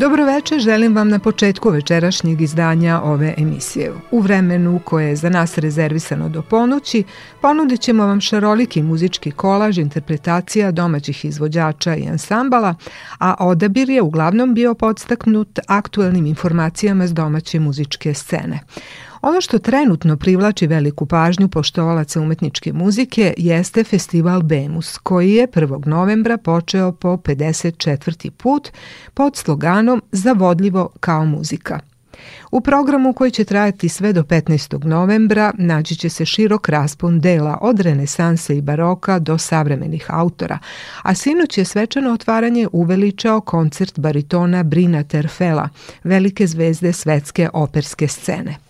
Dobroveče, želim vam na početku večerašnjeg izdanja ove emisije. U vremenu koje je za nas rezervisano do ponoći, ponudit ćemo vam šaroliki muzički kolaž interpretacija domaćih izvođača i ansambala, a odabir je uglavnom bio podstaknut aktuelnim informacijama s domaće muzičke scene. Ono što trenutno privlači veliku pažnju poštovalaca umetničke muzike jeste festival Bemus, koji je 1. novembra počeo po 54. put pod sloganom Zavodljivo kao muzika. U programu koji će trajati sve do 15. novembra naći će se širok raspon dela od renesanse i baroka do savremenih autora, a sinoć je svečano otvaranje uveličao koncert baritona Brina Terfela, velike zvezde svetske operske scene.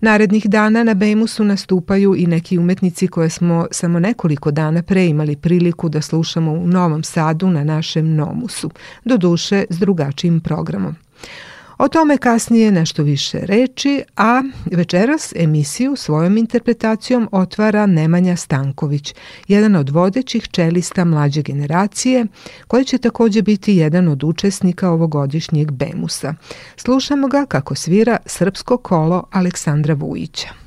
Narednih dana na Bejmusu nastupaju i neki umetnici koje smo samo nekoliko dana pre imali priliku da slušamo u Novom Sadu na našem Nomusu, do duše s drugačijim programom. O tome kasnije nešto više reči, a večeras emisiju svojom interpretacijom otvara Nemanja Stanković, jedan od vodećih čelista mlađe generacije, koji će takođe biti jedan od učesnika ovogodišnjeg Bemusa. Slušamo ga kako svira srpsko kolo Aleksandra Vujića.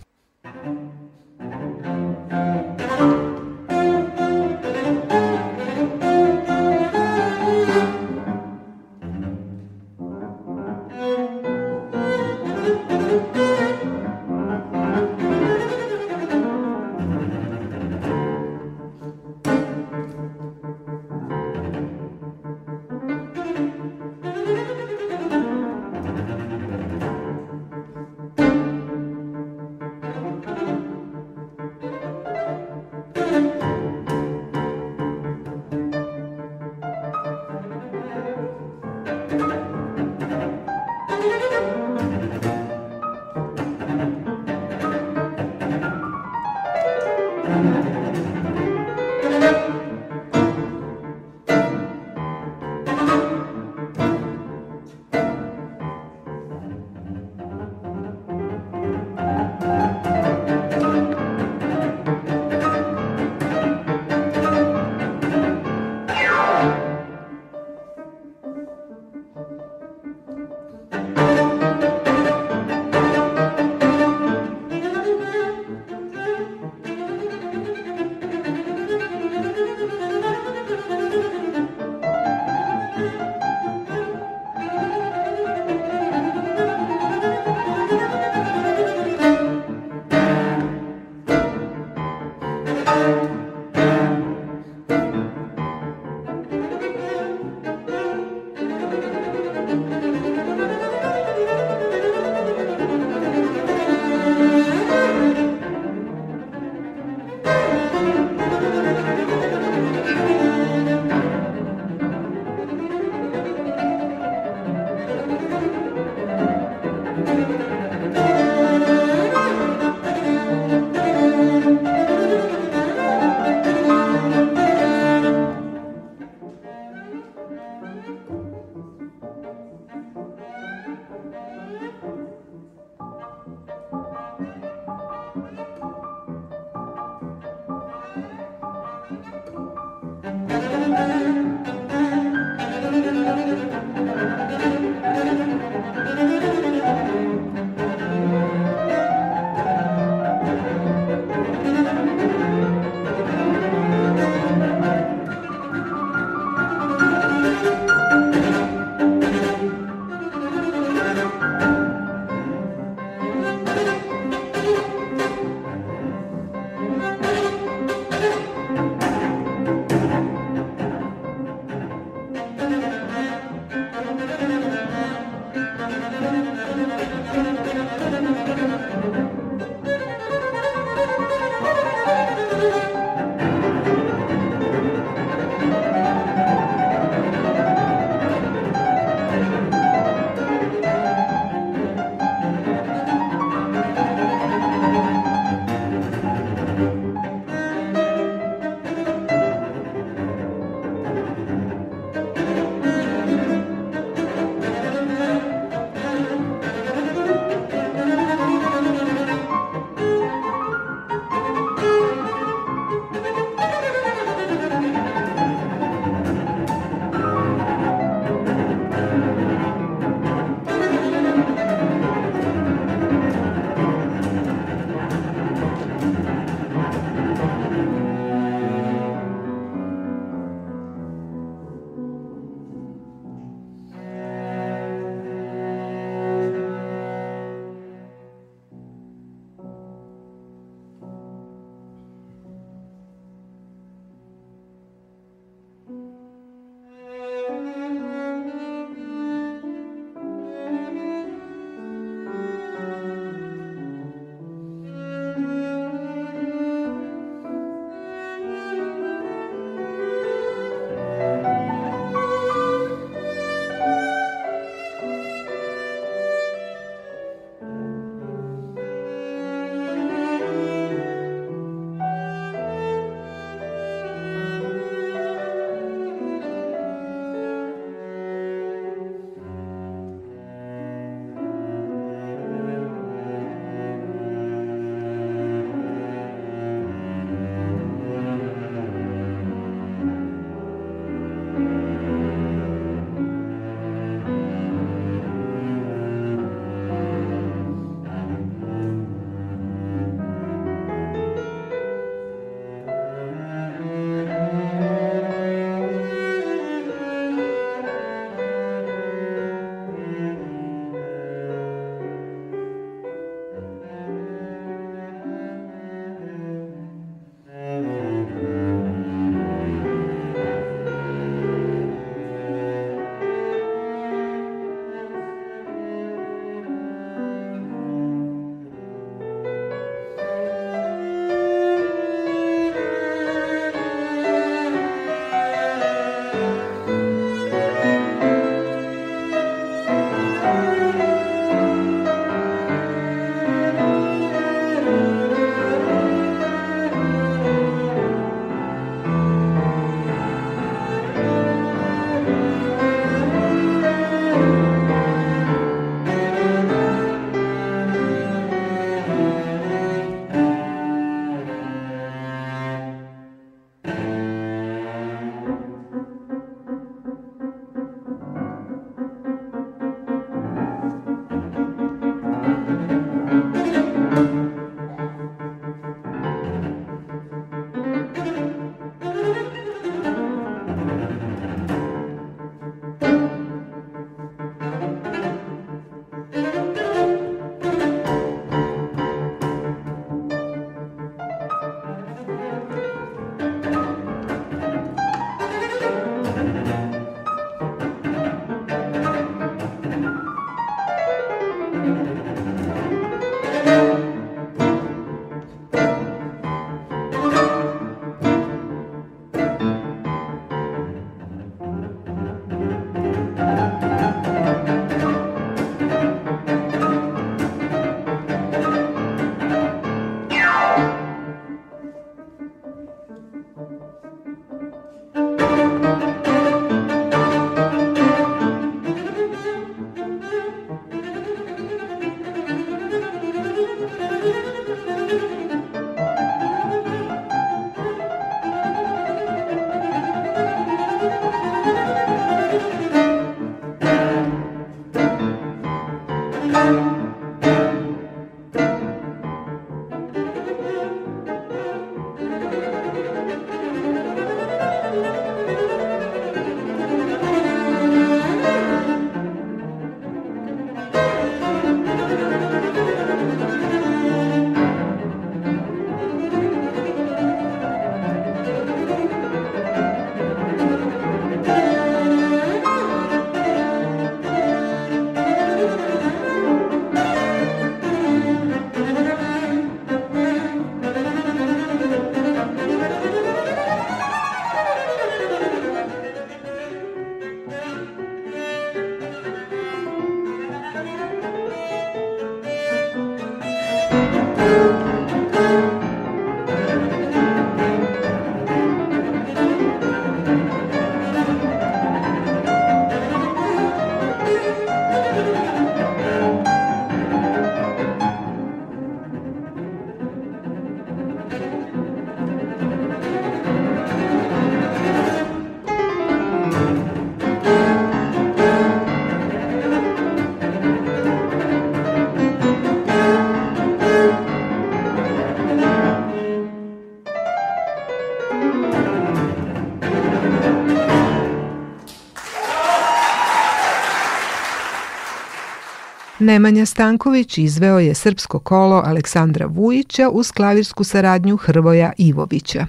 Nemanja Stanković izveo je srpsko kolo Aleksandra Vujića uz klavirsku saradnju Hrvoja Ivovića.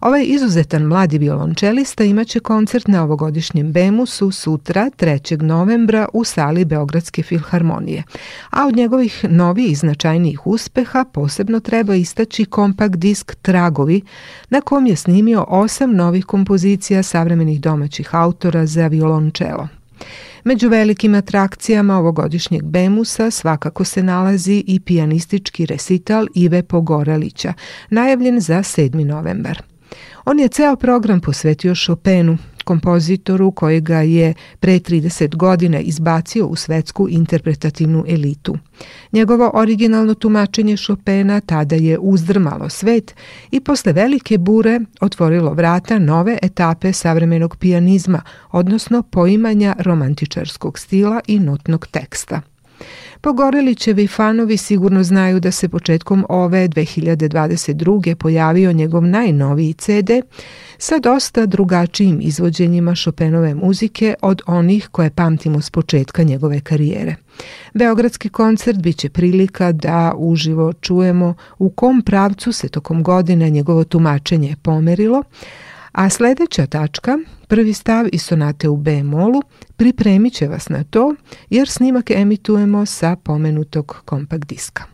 Ovaj izuzetan mladi violončelista imaće koncert na ovogodišnjem Bemusu sutra 3. novembra u sali Beogradske filharmonije. A od njegovih novih i značajnijih uspeha posebno treba istaći kompakt disk Tragovi na kom je snimio osam novih kompozicija savremenih domaćih autora za violončelo. Među velikim atrakcijama ovogodišnjeg Bemusa svakako se nalazi i pijanistički resital Ive Pogorelića, najavljen za 7. novembar. On je ceo program posvetio Chopinu, kompozitoru kojega je pre 30 godina izbacio u svetsku interpretativnu elitu. Njegovo originalno tumačenje Chopina tada je uzdrmalo svet i posle velike bure otvorilo vrata nove etape savremenog pijanizma, odnosno poimanja romantičarskog stila i notnog teksta. Pogorelićevi fanovi sigurno znaju da se početkom ove 2022. pojavio njegov najnoviji CD sa dosta drugačijim izvođenjima Chopinove muzike od onih koje pamtimo s početka njegove karijere. Beogradski koncert biće prilika da uživo čujemo u kom pravcu se tokom godine njegovo tumačenje pomerilo, a sledeća tačka, prvi stav i sonate u B-molu, pripremit će vas na to jer snimak emitujemo sa pomenutog kompakt diska.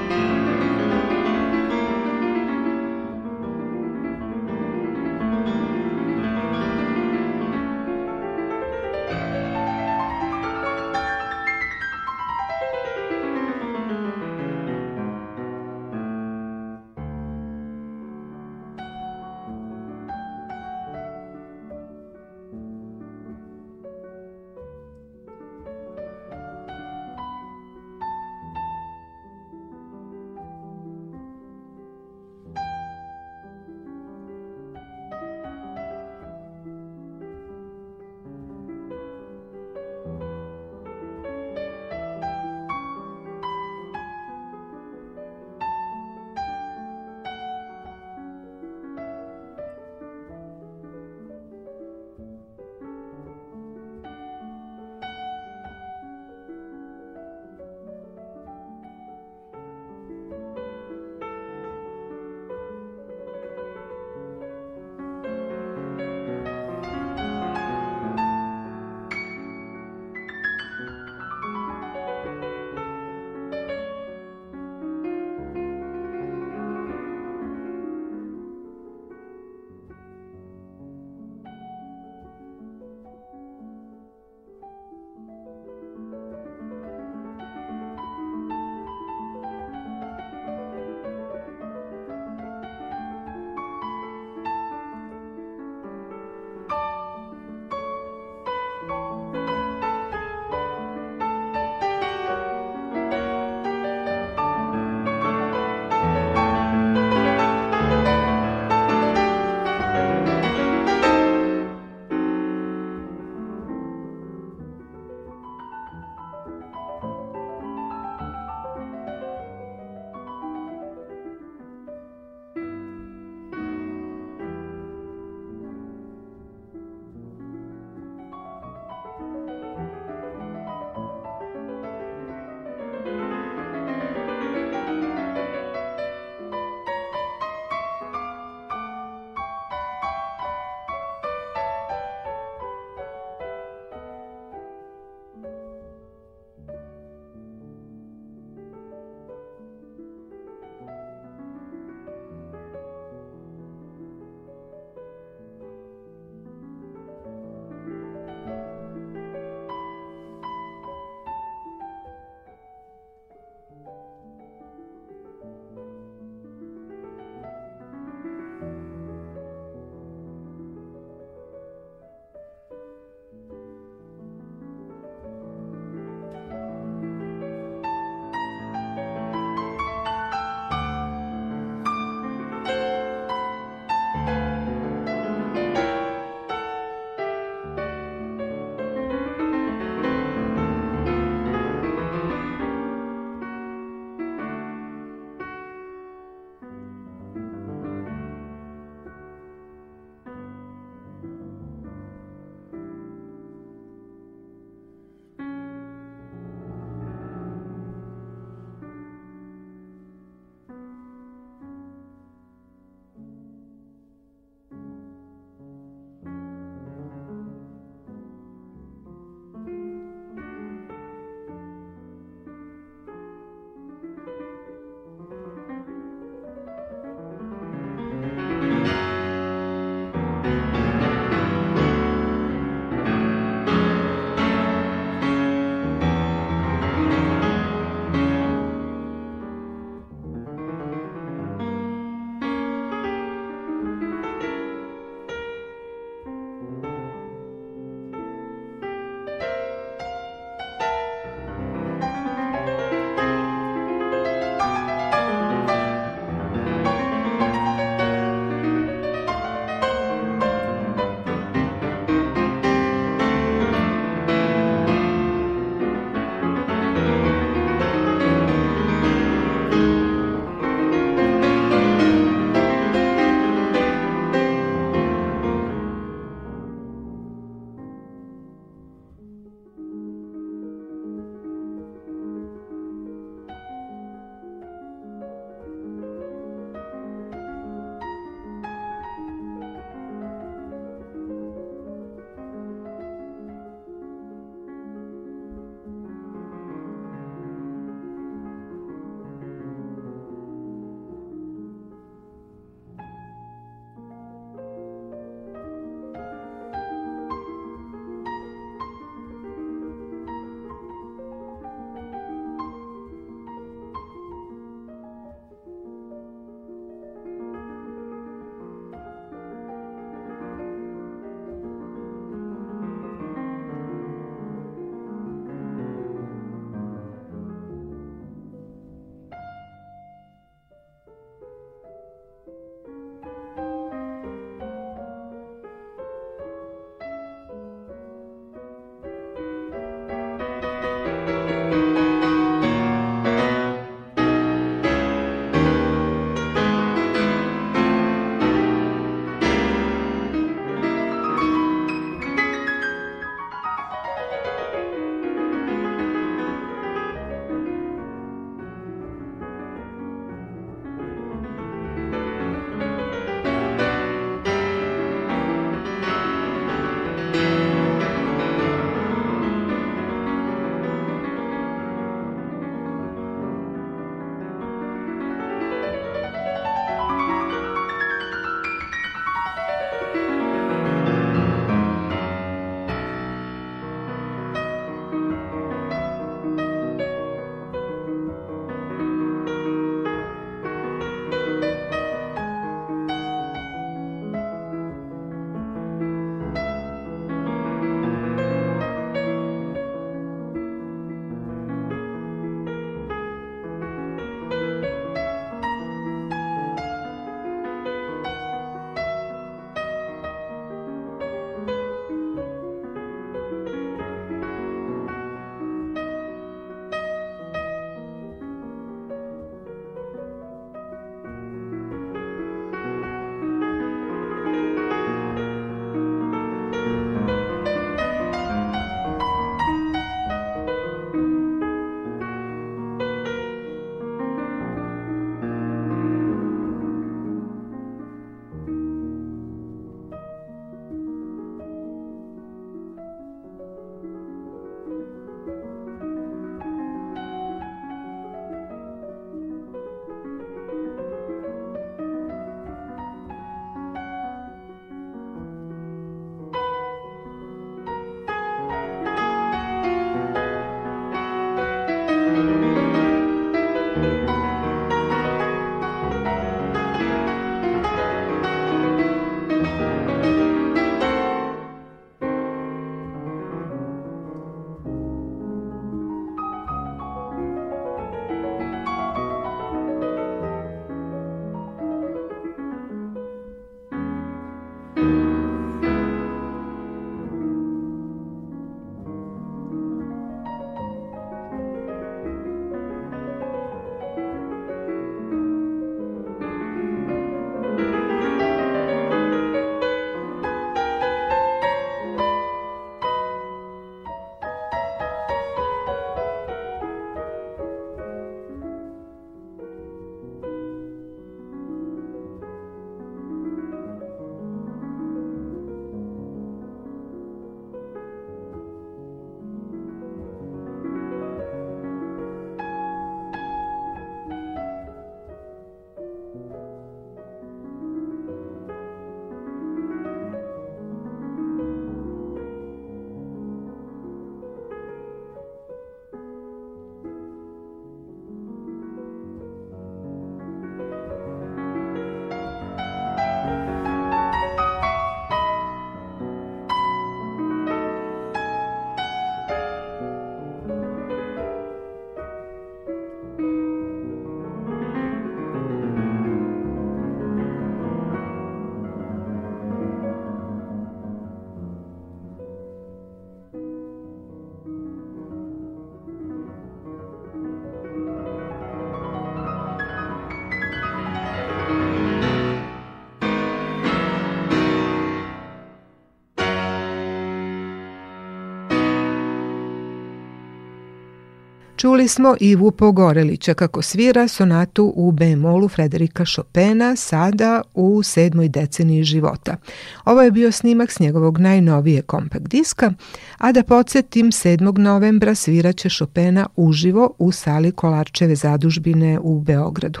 Čuli smo Ivu Pogorelića kako svira sonatu u bemolu Frederika Chopina sada u sedmoj deceniji života. Ovo je bio snimak s njegovog najnovije kompakt diska, a da podsjetim 7. novembra sviraće Chopina uživo u sali Kolarčeve zadužbine u Beogradu.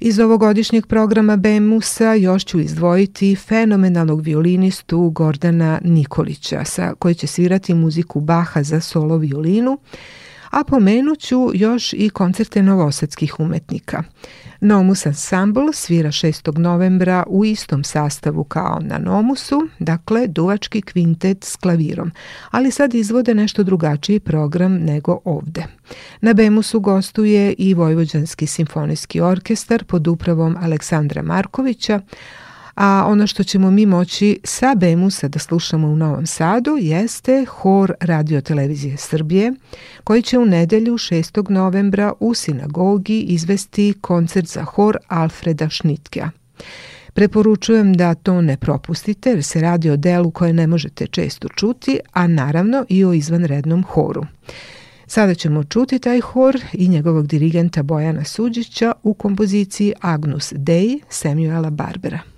Iz ovogodišnjeg programa Bemusa još ću izdvojiti fenomenalnog violinistu Gordana Nikolića, sa koji će svirati muziku Baha za solo violinu, a pomenuću još i koncerte novosadskih umetnika. Nomus Ensemble svira 6. novembra u istom sastavu kao na Nomusu, dakle duvački kvintet s klavirom, ali sad izvode nešto drugačiji program nego ovde. Na Bemusu gostuje i Vojvođanski simfonijski orkestar pod upravom Aleksandra Markovića, a ono što ćemo mi moći sa Bemusa da slušamo u Novom Sadu jeste hor Radio Televizije Srbije, koji će u nedelju 6. novembra u sinagogi izvesti koncert za hor Alfreda Šnitkea. Preporučujem da to ne propustite jer se radi o delu koje ne možete često čuti, a naravno i o izvanrednom horu. Sada ćemo čuti taj hor i njegovog dirigenta Bojana Suđića u kompoziciji Agnus Dei Samuela Barbera.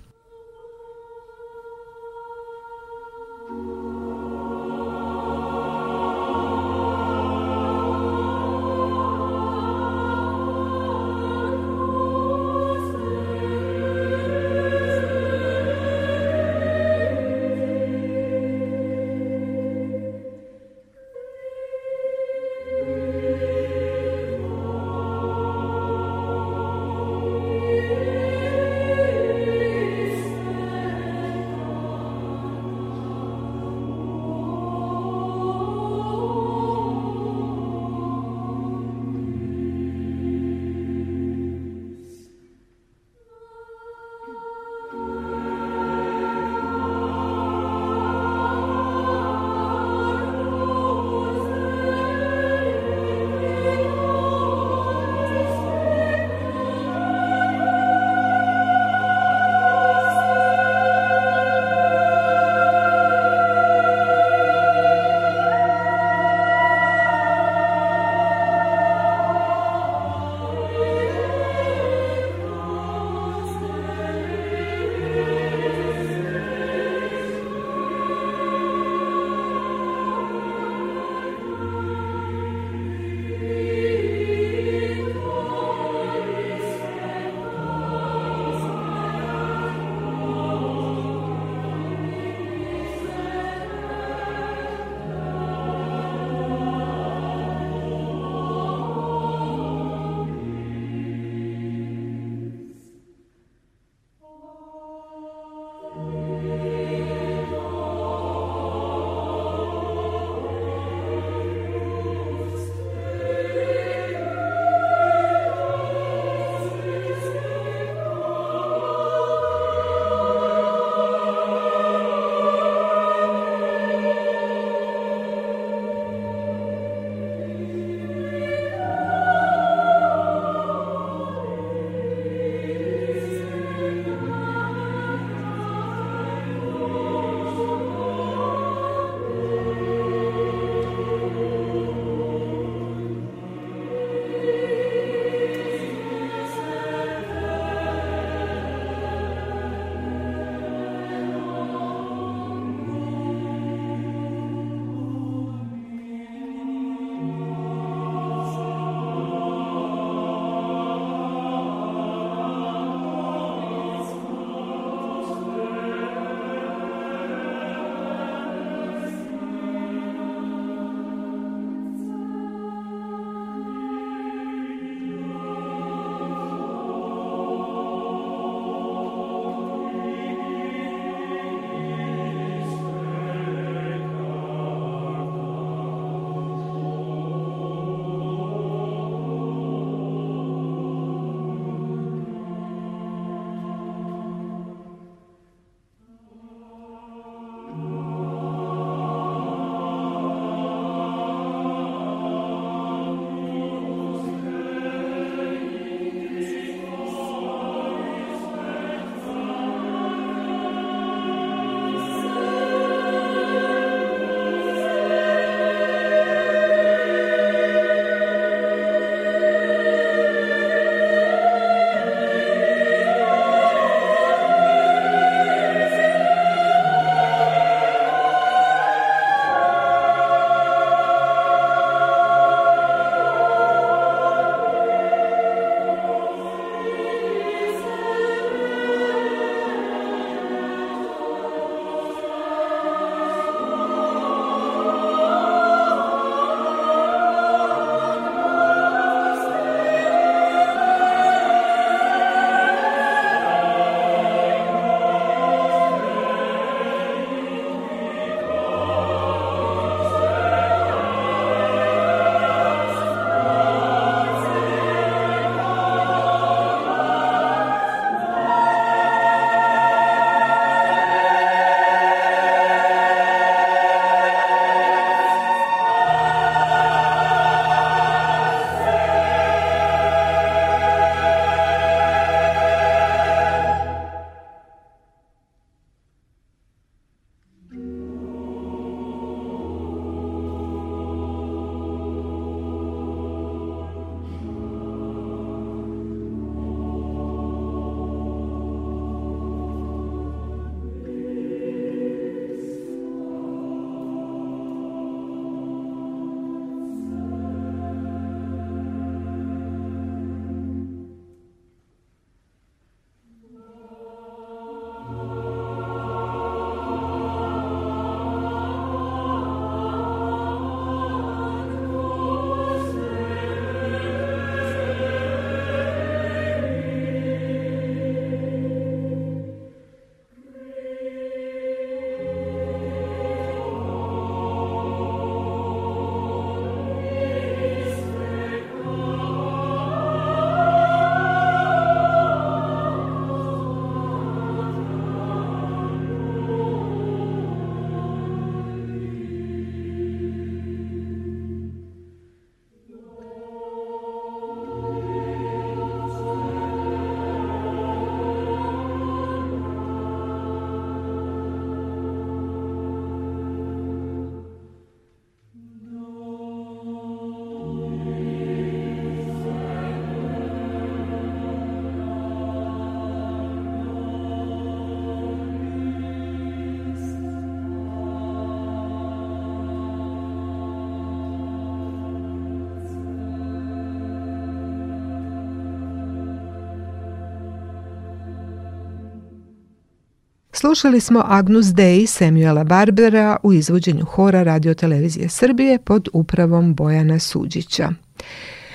Slušali smo Agnus Dei Samuela Barbera u izvođenju hora Radio Televizije Srbije pod upravom Bojana Suđića.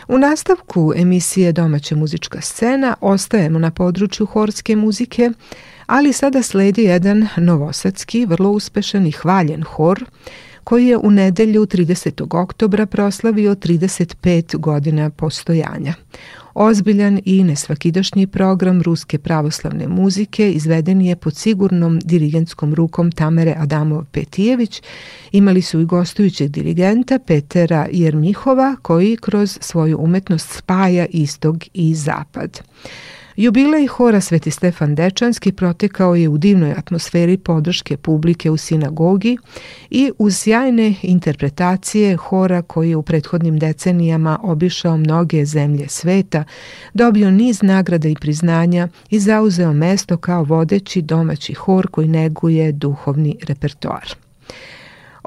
U nastavku emisije Domaća muzička scena ostajemo na području horske muzike, ali sada sledi jedan novosadski, vrlo uspešan i hvaljen hor koji je u nedelju 30. oktobra proslavio 35 godina postojanja. Ozbiljan i nesvakidašnji program ruske pravoslavne muzike izveden je pod sigurnom dirigentskom rukom Tamere Adamov-Petijević. Imali su i gostujućeg dirigenta Petera Jermihova koji kroz svoju umetnost spaja istog i zapad. Jubilej hora Sveti Stefan Dečanski protekao je u divnoj atmosferi podrške publike u sinagogi i uz sjajne interpretacije hora koji je u prethodnim decenijama obišao mnoge zemlje sveta, dobio niz nagrada i priznanja i zauzeo mesto kao vodeći domaći hor koji neguje duhovni repertoar.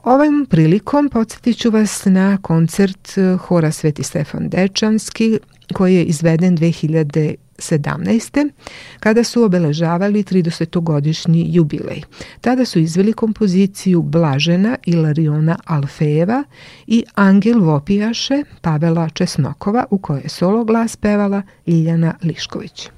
Ovom prilikom podsjetit ću vas na koncert Hora Sveti Stefan Dečanski koji je izveden 2000 17. kada su obeležavali 30-godišnji jubilej. Tada su izveli kompoziciju Blažena Ilariona Alfejeva i Angel Vopijaše Pavela Česnokova u kojoj je solo glas pevala Ljiljana Lišković.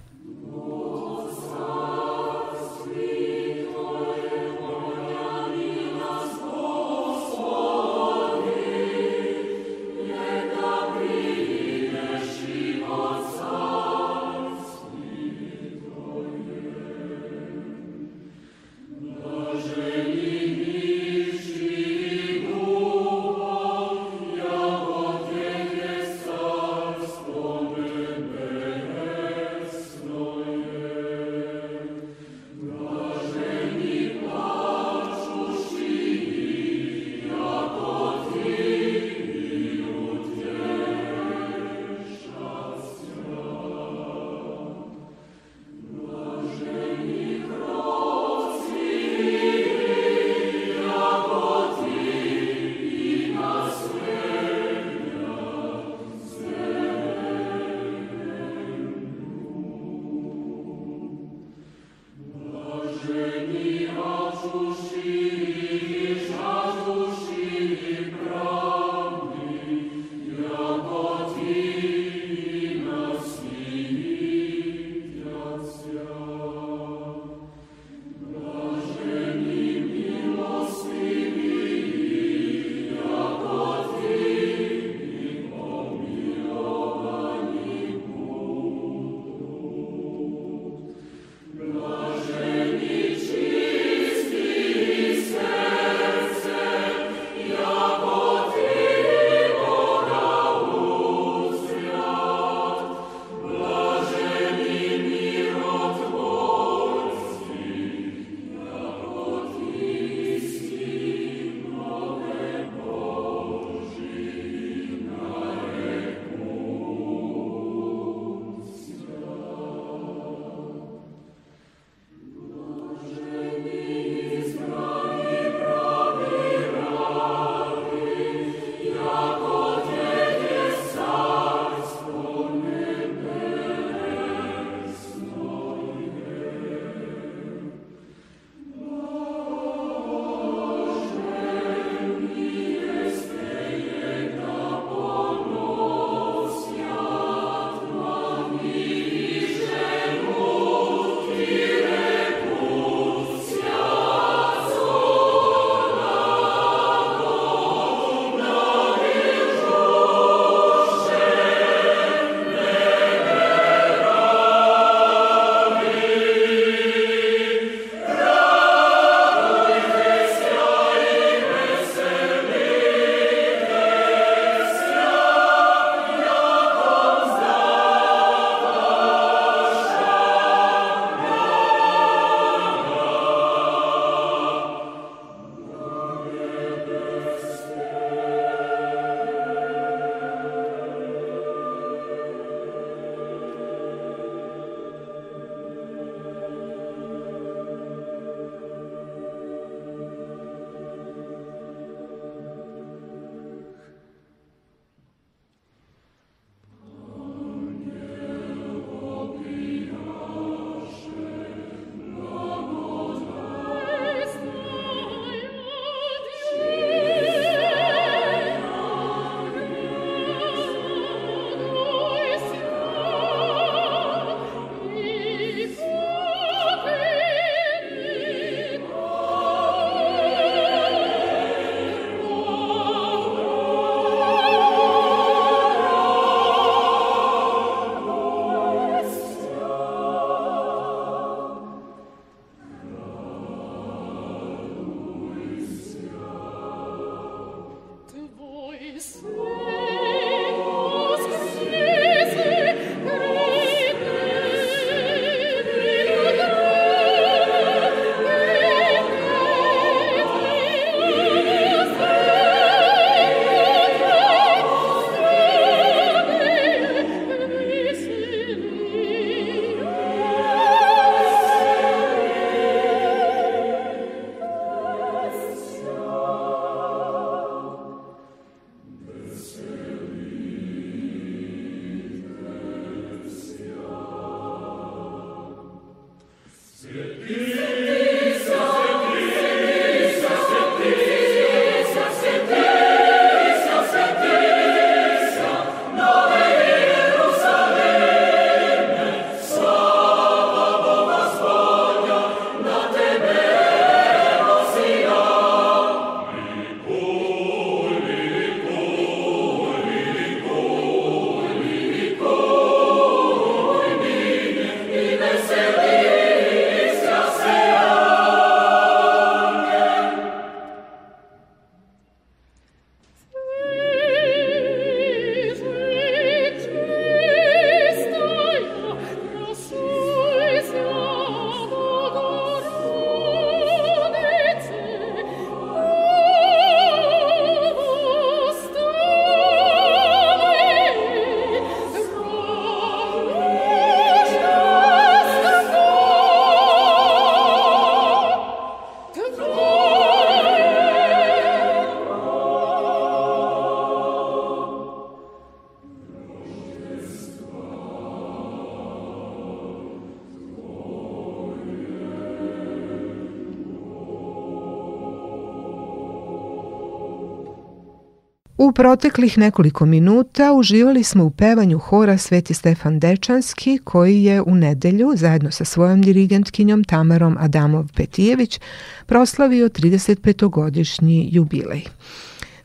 Proteklih nekoliko minuta uživali smo u pevanju hora Sveti Stefan Dečanski koji je u nedelju zajedno sa svojom dirigentkinjom Tamarom Adamov-Petijević proslavio 35-godišnji jubilej.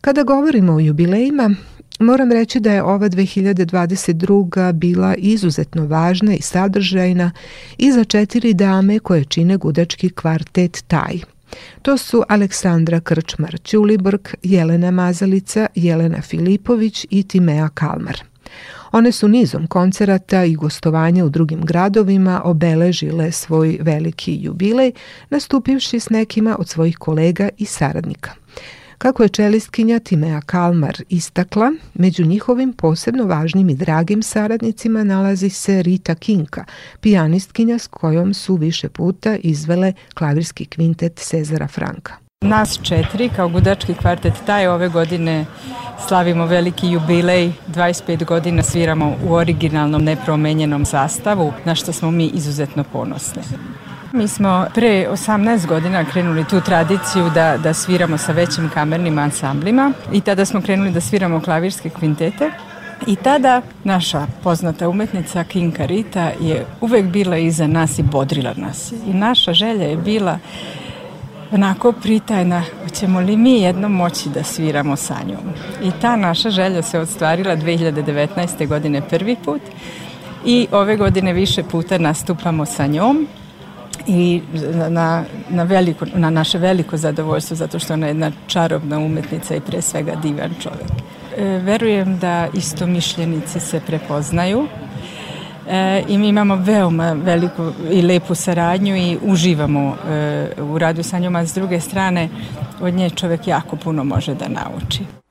Kada govorimo o jubilejima, Moram reći da je ova 2022. bila izuzetno važna i sadržajna i za četiri dame koje čine gudački kvartet Taj – To su Aleksandra Krčmar-Ćulibrg, Jelena Mazalica, Jelena Filipović i Timea Kalmar. One su nizom koncerata i gostovanja u drugim gradovima obeležile svoj veliki jubilej, nastupivši s nekima od svojih kolega i saradnika. Kako je čelistkinja Timea Kalmar istakla, među njihovim posebno važnim i dragim saradnicima nalazi se Rita Kinka, pijanistkinja s kojom su više puta izvele klavirski kvintet Cezara Franka. Nas četiri, kao gudački kvartet taj, ove godine slavimo veliki jubilej, 25 godina sviramo u originalnom nepromenjenom sastavu, na što smo mi izuzetno ponosni. Mi smo pre 18 godina krenuli tu tradiciju da, da sviramo sa većim kamernim ansamblima i tada smo krenuli da sviramo klavirske kvintete. I tada naša poznata umetnica Kinka Rita je uvek bila iza nas i bodrila nas. I naša želja je bila onako pritajna, hoćemo li mi jednom moći da sviramo sa njom. I ta naša želja se odstvarila 2019. godine prvi put i ove godine više puta nastupamo sa njom i na, na, veliko, na naše veliko zadovoljstvo zato što ona je jedna čarobna umetnica i pre svega divan čovek. E, verujem da isto mišljenici se prepoznaju e, i mi imamo veoma veliku i lepu saradnju i uživamo e, u radu sa njom, a s druge strane od nje čovek jako puno može da nauči.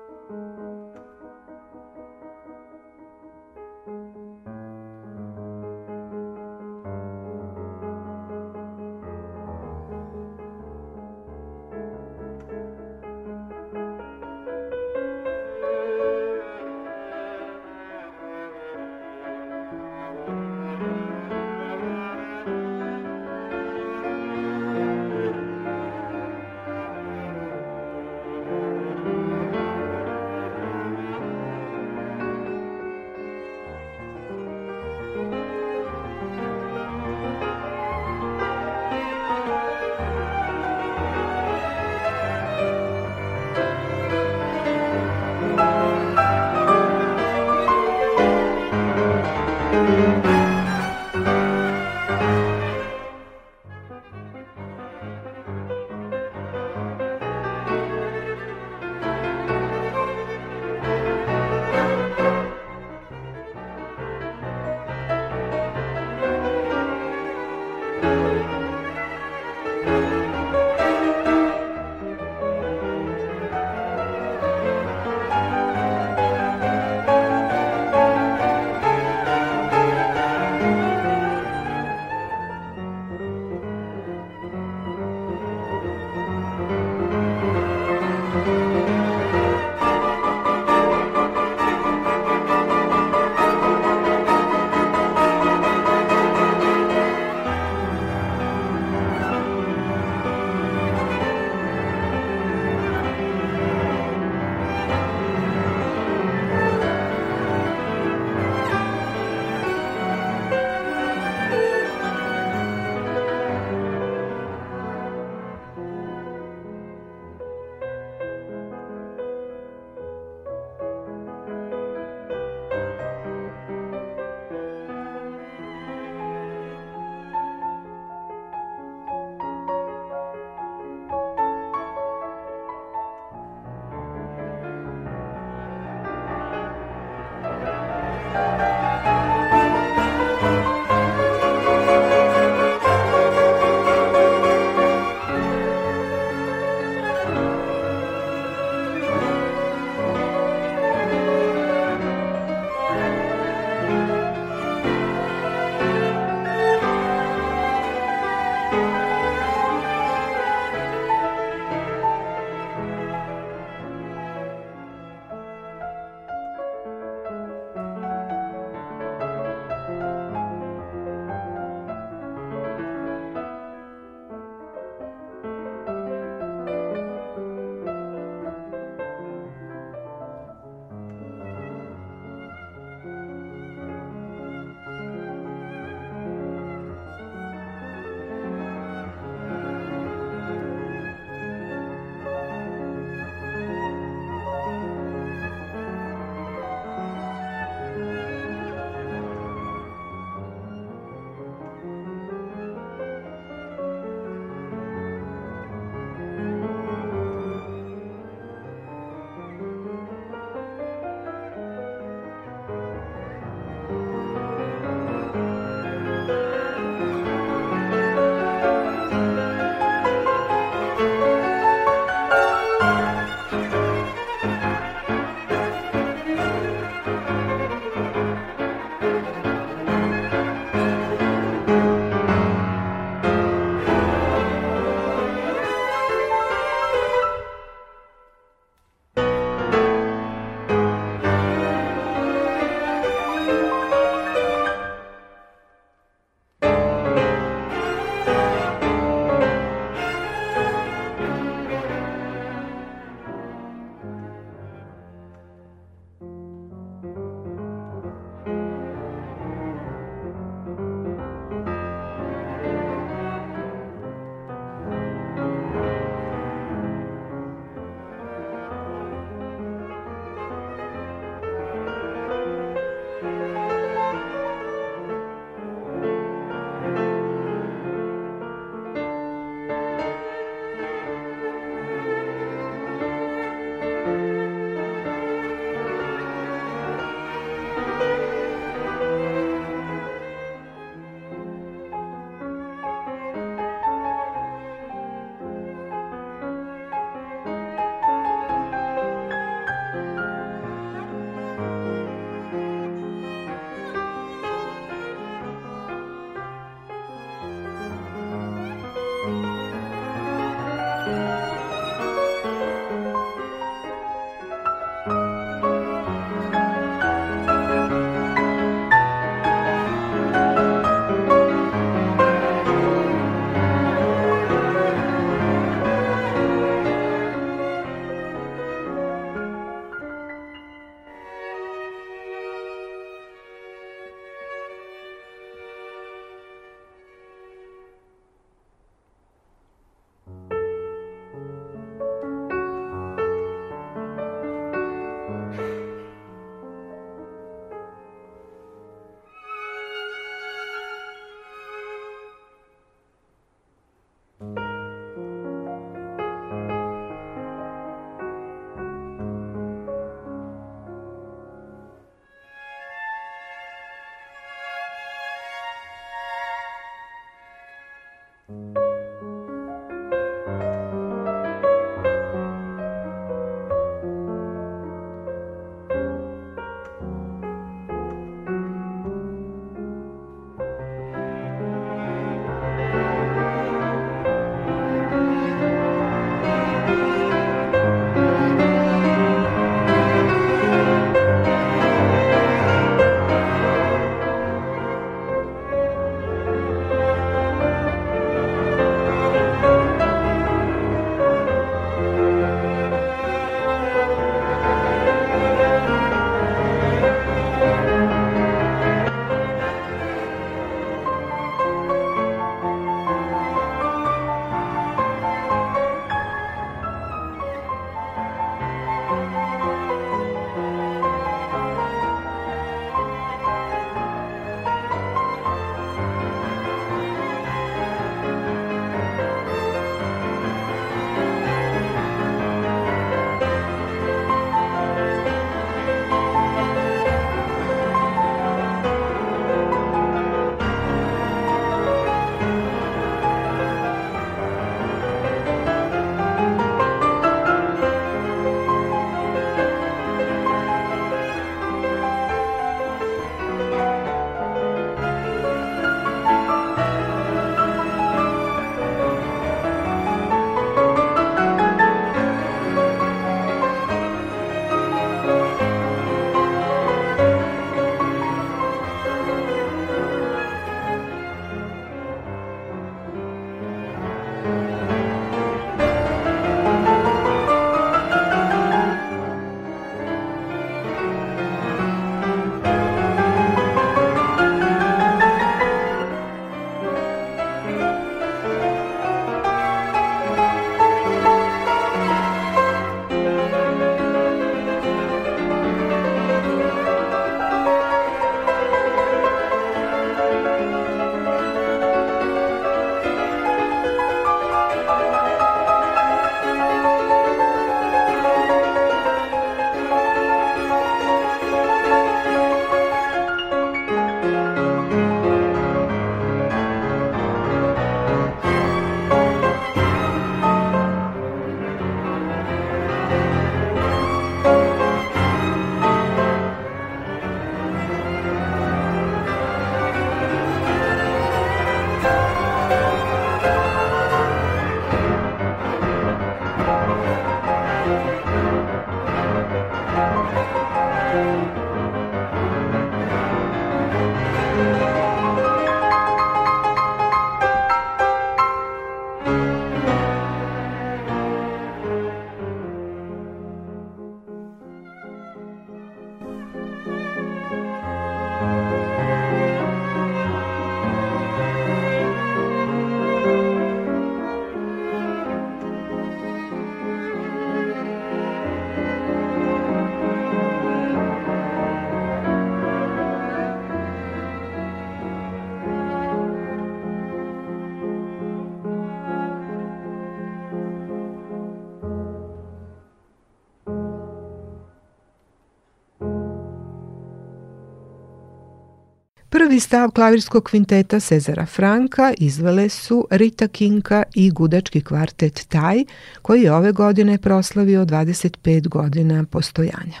Prvi stav klavirskog kvinteta Cezara Franka izvele su Rita Kinka i gudački kvartet Taj, koji je ove godine proslavio 25 godina postojanja.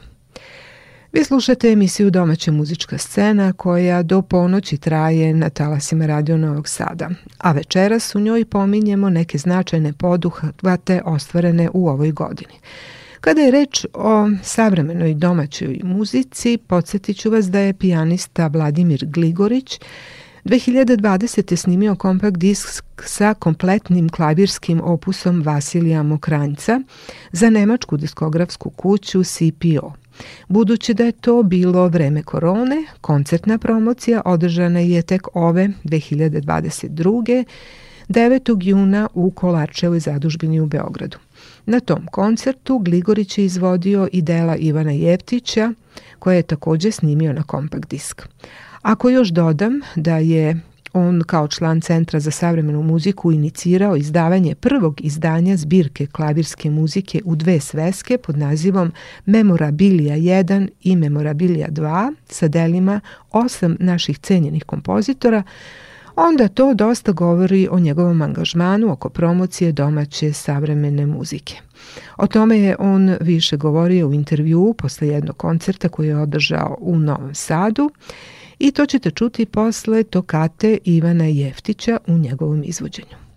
Vi slušate emisiju Domaća muzička scena koja do ponoći traje na talasima Radio Novog Sada, a večeras u njoj pominjemo neke značajne poduhvate ostvarene u ovoj godini – Kada je reč o savremenoj domaćoj muzici, podsjetit ću vas da je pijanista Vladimir Gligorić 2020. snimio kompakt disk sa kompletnim klavirskim opusom Vasilija Mokranjca za nemačku diskografsku kuću CPO. Budući da je to bilo vreme korone, koncertna promocija održana je tek ove 2022. 9. juna u Kolarčevoj zadužbini u Beogradu. Na tom koncertu Gligorić je izvodio i dela Ivana Jeftića, koje je takođe snimio na kompakt disk. Ako još dodam da je on kao član Centra za savremenu muziku inicirao izdavanje prvog izdanja zbirke klavirske muzike u dve sveske pod nazivom Memorabilia 1 i Memorabilia 2 sa delima osam naših cenjenih kompozitora, onda to dosta govori o njegovom angažmanu oko promocije domaće savremene muzike. O tome je on više govorio u intervju posle jednog koncerta koji je održao u Novom Sadu i to ćete čuti posle tokate Ivana Jeftića u njegovom izvođenju.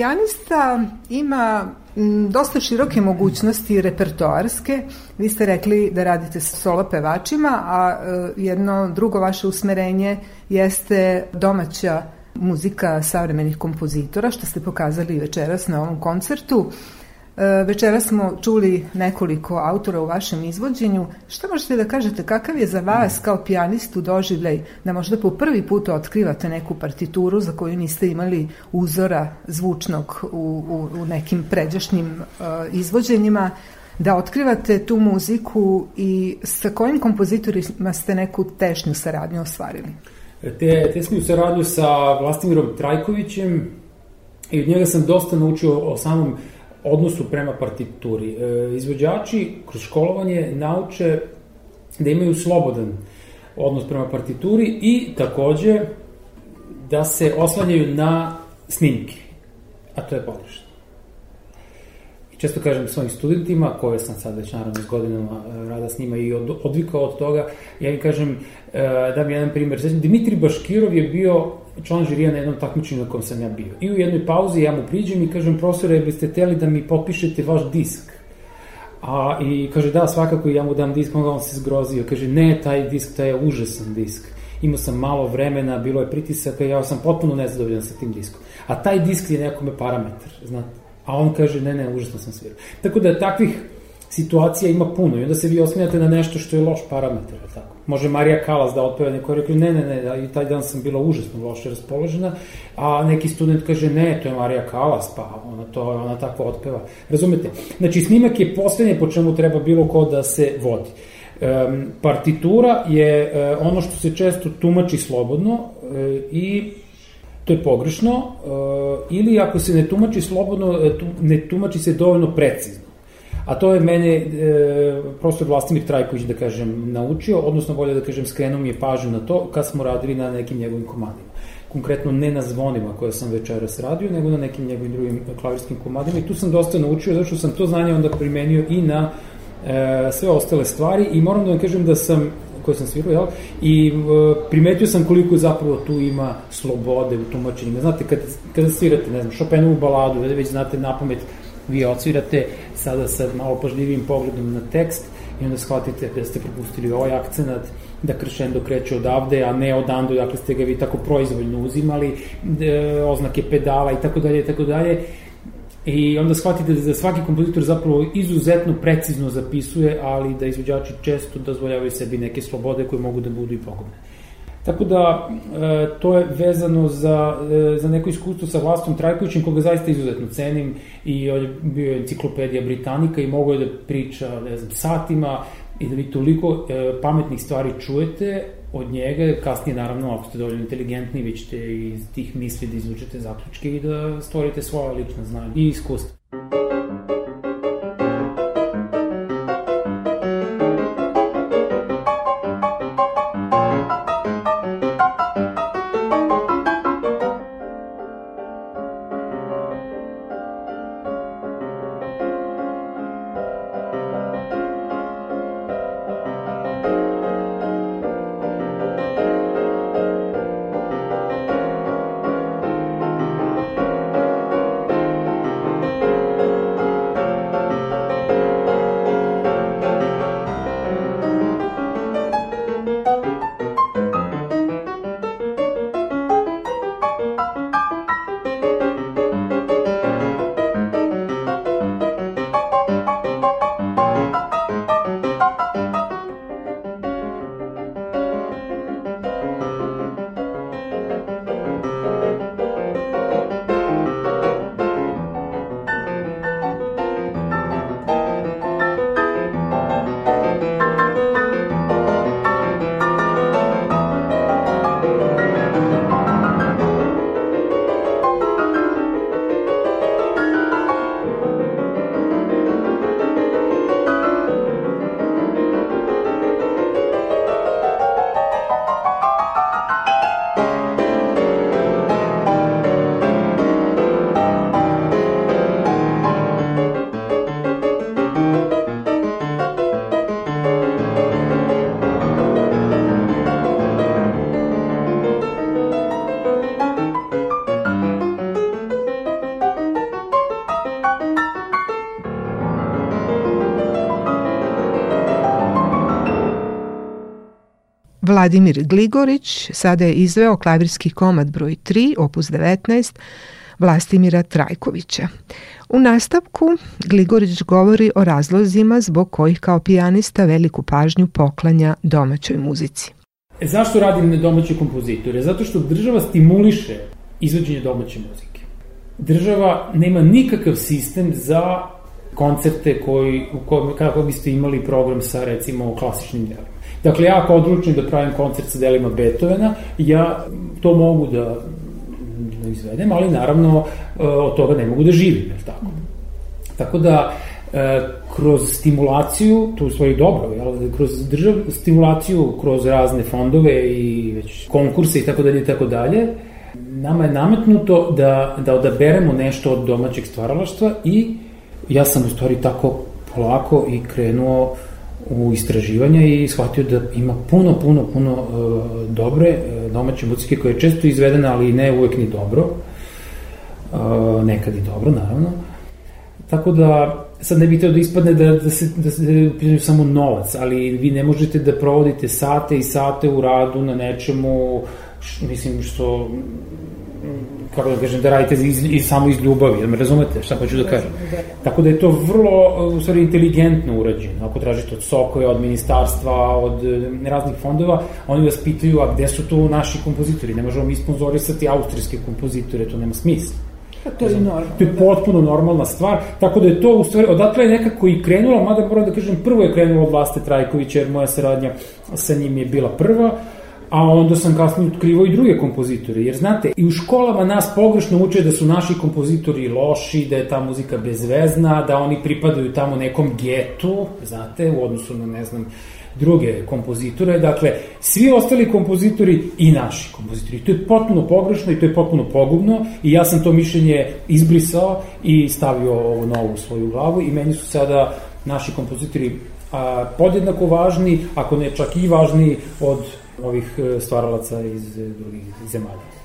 Pijanista ima dosta široke mogućnosti repertoarske. Vi ste rekli da radite sa solo pevačima, a e, jedno drugo vaše usmerenje jeste domaća muzika savremenih kompozitora, što ste pokazali večeras na ovom koncertu. E, večera smo čuli nekoliko autora u vašem izvođenju. Šta možete da kažete, kakav je za vas kao pijanistu doživljaj da možda po prvi put otkrivate neku partituru za koju niste imali uzora zvučnog u, u, u nekim pređašnjim uh, izvođenjima, da otkrivate tu muziku i sa kojim kompozitorima ste neku tešnju saradnju ostvarili? Te, tesniju saradnju sa Vlastimirom Trajkovićem i od njega sam dosta naučio o samom odnosu prema partituri. E, izvođači kroz školovanje nauče da imaju slobodan odnos prema partituri i takođe da se oslanjaju na snimke, a to je pogrešno. I često kažem svojim studentima, koje sam sad već naravno s godinama e, rada s njima i od, odvikao od toga, ja im kažem, e, da mi jedan primer, Dimitri Baškirov je bio član žirija na jednom takmičenju na kom sam ja bio. I u jednoj pauzi ja mu priđem i kažem, profesore, biste teli da mi potpišete vaš disk? A, I kaže, da, svakako, ja mu dam disk, onda on se zgrozio. Kaže, ne, taj disk, taj je užasan disk. Imao sam malo vremena, bilo je pritisaka, ja sam potpuno nezadovoljan sa tim diskom. A taj disk je nekome parametar, znate. A on kaže, ne, ne, užasno sam svirao. Tako da takvih situacija ima puno i onda se vi osmijate na nešto što je loš parametar, tako. Može Marija Kalas da otpeva neko rekli, ne, ne, ne, i taj dan sam bila užasno loše raspoložena, a neki student kaže, ne, to je Marija Kalas, pa ona to, ona tako otpeva. Razumete? Znači, snimak je poslednje po čemu treba bilo ko da se vodi. Um, partitura je uh, ono što se često tumači slobodno uh, i to je pogrešno, uh, ili ako se ne tumači slobodno, ne tumači se dovoljno precizno. A to je mene e, profesor Vlastimir Trajković, da kažem, naučio, odnosno bolje da kažem, skrenuo mi je pažnju na to kad smo radili na nekim njegovim komadima. Konkretno ne na zvonima koje sam večeras radio, nego na nekim njegovim drugim klavirskim komadima i tu sam dosta naučio, zato što sam to znanje onda primenio i na e, sve ostale stvari i moram da vam kažem da sam koje sam svirao, jel? I e, primetio sam koliko zapravo tu ima slobode u tumačenjima. Znate, kad, kada svirate, ne znam, Chopinovu baladu, već znate na pamet vi odsvirate sada sa malo pažljivim pogledom na tekst i onda shvatite da ste propustili ovaj akcenat, da kršendo kreće odavde, a ne odando, dakle ste ga vi tako proizvoljno uzimali, e, oznake pedala i tako dalje i tako dalje. I onda shvatite da svaki kompozitor zapravo izuzetno precizno zapisuje, ali da izvođači često dozvoljavaju sebi neke slobode koje mogu da budu i pogubne. Tako da, e, to je vezano za, e, za neko iskustvo sa Vlastom Trajkovićem, koga zaista izuzetno cenim i on je bio enciklopedija Britanika i mogo je da priča, ne znam, satima i da vi toliko e, pametnih stvari čujete od njega, kasnije naravno, ako ste dovoljno inteligentni, vi ćete iz tih misli da izvučete zaključke i da stvorite svoje lična znanja i iskustva. Vladimir Gligorić sada je izveo klavirski komad broj 3, opus 19, Vlastimira Trajkovića. U nastavku Gligorić govori o razlozima zbog kojih kao pijanista veliku pažnju poklanja domaćoj muzici. E, zašto radim na domaće kompozitore? Zato što država stimuliše izvođenje domaće muzike. Država nema nikakav sistem za koncerte koji, u kojem, kako biste imali program sa recimo klasičnim delima. Dakle, ja ako odlučim da pravim koncert sa delima Beethovena, ja to mogu da izvedem, ali naravno e, od toga ne mogu da živim, je tako? Tako da, e, kroz stimulaciju, to je svoje dobro, jel, kroz držav, stimulaciju, kroz razne fondove i već konkurse i tako dalje i tako dalje, nama je nametnuto da, da odaberemo nešto od domaćeg stvaralaštva i ja sam u stvari tako polako i krenuo uh, u istraživanja i shvatio da ima puno, puno, puno uh, dobre uh, domaće muzike koja je često izvedena, ali ne uvek ni dobro. Uh, nekad i dobro, naravno. Tako da, sad ne bih teo da ispadne da, da se, da se da samo novac, ali vi ne možete da provodite sate i sate u radu na nečemu, š, mislim, što kako da kažem, da radite iz, iz, samo iz ljubavi, da me razumete šta hoću da kažem. Tako da je to vrlo, u stvari, inteligentno urađeno. Ako tražite od Sokoja, od ministarstva, od e, raznih fondova, oni vas pitaju, a gde su tu naši kompozitori? Ne možemo mi sponzorisati austrijske kompozitore, to nema smisla. Pa to je normalno. To je potpuno normalna stvar, tako da je to u stvari, odatle je nekako i krenulo, mada moram da kažem, prvo je krenulo od Vlaste Trajkovića, jer moja saradnja sa njim je bila prva, a onda sam kasnije otkrivao i druge kompozitore, jer znate, i u školama nas pogrešno uče da su naši kompozitori loši, da je ta muzika bezvezna, da oni pripadaju tamo nekom getu, znate, u odnosu na, ne znam, druge kompozitore, dakle, svi ostali kompozitori i naši kompozitori. To je potpuno pogrešno i to je potpuno pogubno i ja sam to mišljenje izbrisao i stavio ovo novo u svoju glavu i meni su sada naši kompozitori a, podjednako važni, ako ne čak i važniji od ovih e, stvaralaca iz e, drugih zemalja.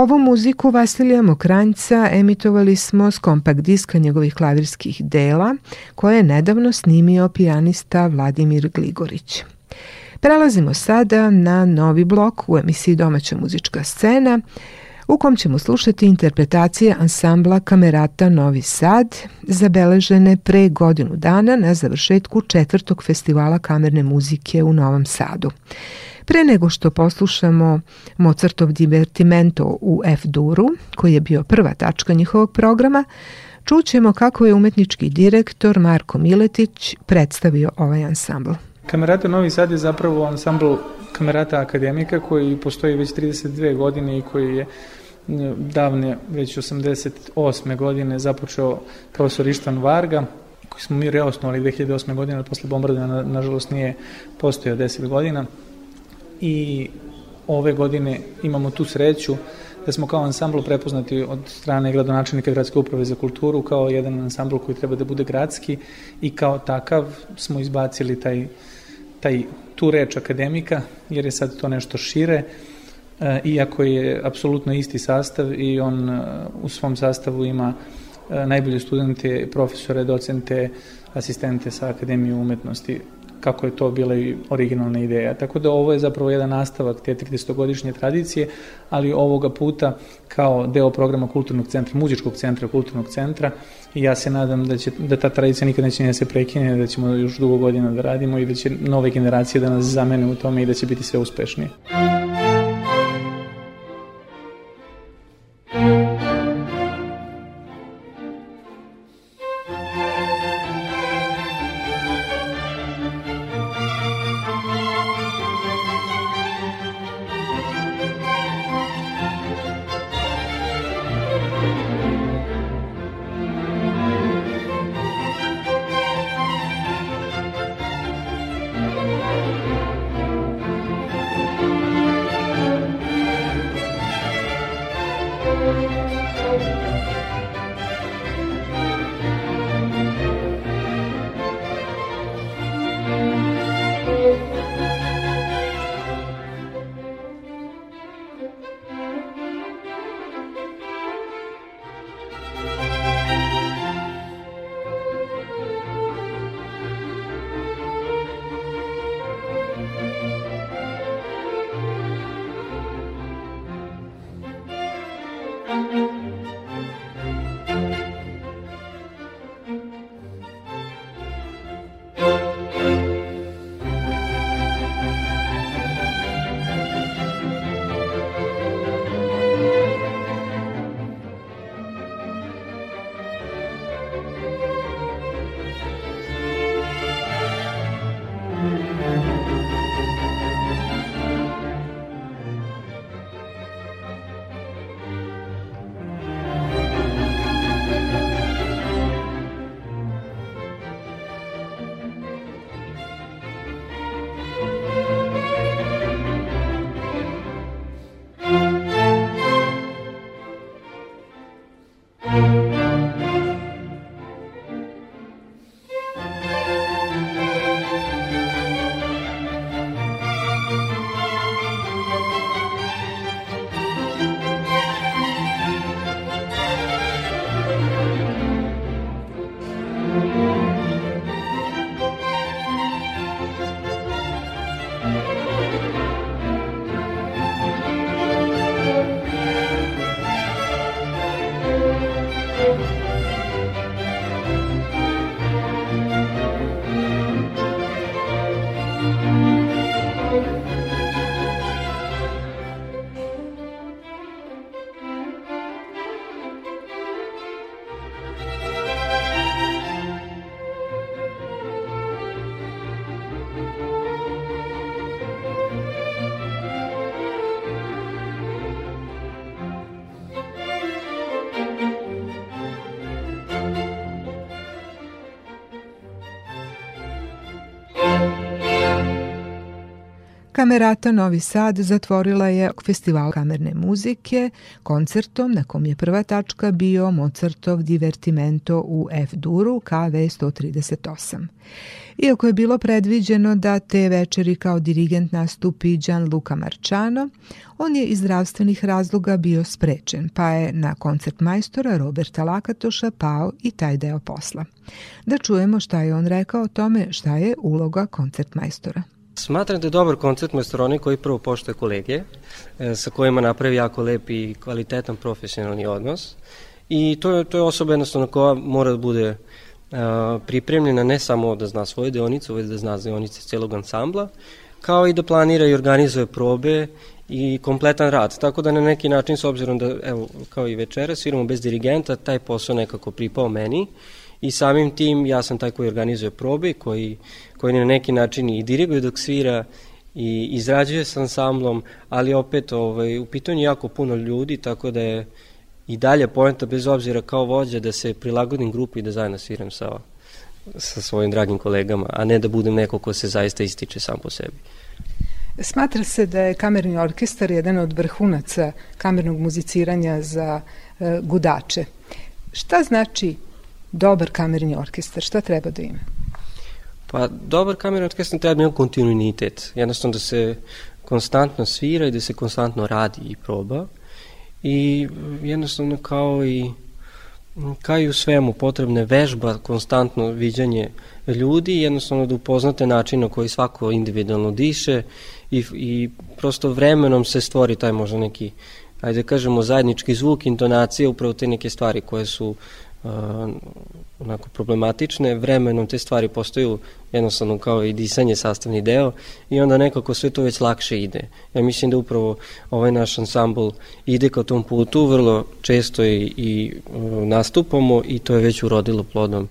Ovu muziku Vasilija Mokranjca emitovali smo s kompakt diska njegovih klavirskih dela, koje je nedavno snimio pijanista Vladimir Gligorić. Prelazimo sada na novi blok u emisiji Domaća muzička scena, u kom ćemo slušati interpretacije ansambla Kamerata Novi Sad, zabeležene pre godinu dana na završetku četvrtog festivala kamerne muzike u Novom Sadu. Pre nego što poslušamo Mozartov divertimento u F-duru, koji je bio prva tačka njihovog programa, čućemo kako je umetnički direktor Marko Miletić predstavio ovaj ansambl. Kamerata Novi Sad je zapravo ansambl Kamerata Akademika koji postoji već 32 godine i koji je davne, već 88. godine započeo profesor Ištan Varga, koji smo mi reosnovali 2008. godine, ali posle bombardovanja nažalost nije postojao 10 godina i ove godine imamo tu sreću da smo kao ansambl prepoznati od strane gradonačelnika Gradske uprave za kulturu kao jedan ansambl koji treba da bude gradski i kao takav smo izbacili taj, taj tu reč akademika jer je sad to nešto šire e, iako je apsolutno isti sastav i on e, u svom sastavu ima e, najbolje studente, profesore, docente, asistente sa Akademije umetnosti kako je to bila i originalna ideja. Tako da ovo je zapravo jedan nastavak te 30-godišnje tradicije, ali ovoga puta kao deo programa kulturnog centra, muzičkog centra, kulturnog centra i ja se nadam da, će, da ta tradicija nikad neće ne se prekine, da ćemo još dugo godina da radimo i da će nove generacije da nas zamene u tome i da će biti sve uspešnije. Kamerata Novi Sad zatvorila je festival kamerne muzike koncertom na kom je prva tačka bio Mozartov Divertimento u F-duru KV 138. Iako je bilo predviđeno da te večeri kao dirigent nastupi Gianluca Marciano, on je iz zdravstvenih razloga bio sprečen, pa je na koncert majstora Roberta Lakatoša pao i taj deo posla. Da čujemo šta je on rekao o tome šta je uloga koncert majstora. Smatram da je dobar koncert majstor onaj koji prvo poštoje kolege, e, sa kojima napravi jako lep i kvalitetan profesionalni odnos. I to je, to je osoba jednostavno koja mora da bude pripremljena ne samo da zna svoju deonicu, već da zna deonice celog ansambla, kao i da planira i organizuje probe i kompletan rad. Tako da na neki način, s obzirom da, evo, kao i večera, sviramo bez dirigenta, taj posao nekako pripao meni i samim tim ja sam taj koji organizuje probe, koji, koji na neki način i diriguje dok svira i izrađuje sa ansamblom, ali opet ovaj, u pitanju jako puno ljudi, tako da je i dalje poenta bez obzira kao vođa da se prilagodim grupi i da zajedno sviram sa, sa svojim dragim kolegama, a ne da budem neko ko se zaista ističe sam po sebi. Smatra se da je kamerni orkestar jedan od vrhunaca kamernog muziciranja za e, gudače. Šta znači dobar kamerni orkestar? Šta treba da ima? Pa, dobar kamerni orkestar treba da ima kontinuitet. Jednostavno da se konstantno svira i da se konstantno radi i proba i jednostavno kao i kao i u svemu potrebne vežba, konstantno viđanje ljudi, jednostavno da upoznate način na koji svako individualno diše i, i prosto vremenom se stvori taj možda neki, ajde da kažemo, zajednički zvuk, intonacija, upravo te neke stvari koje su onako problematične, vremenom te stvari postaju jednostavno kao i disanje sastavni deo i onda nekako sve to već lakše ide. Ja mislim da upravo ovaj naš ansambl ide ka tom putu, vrlo često i, i nastupamo i to je već urodilo plodom.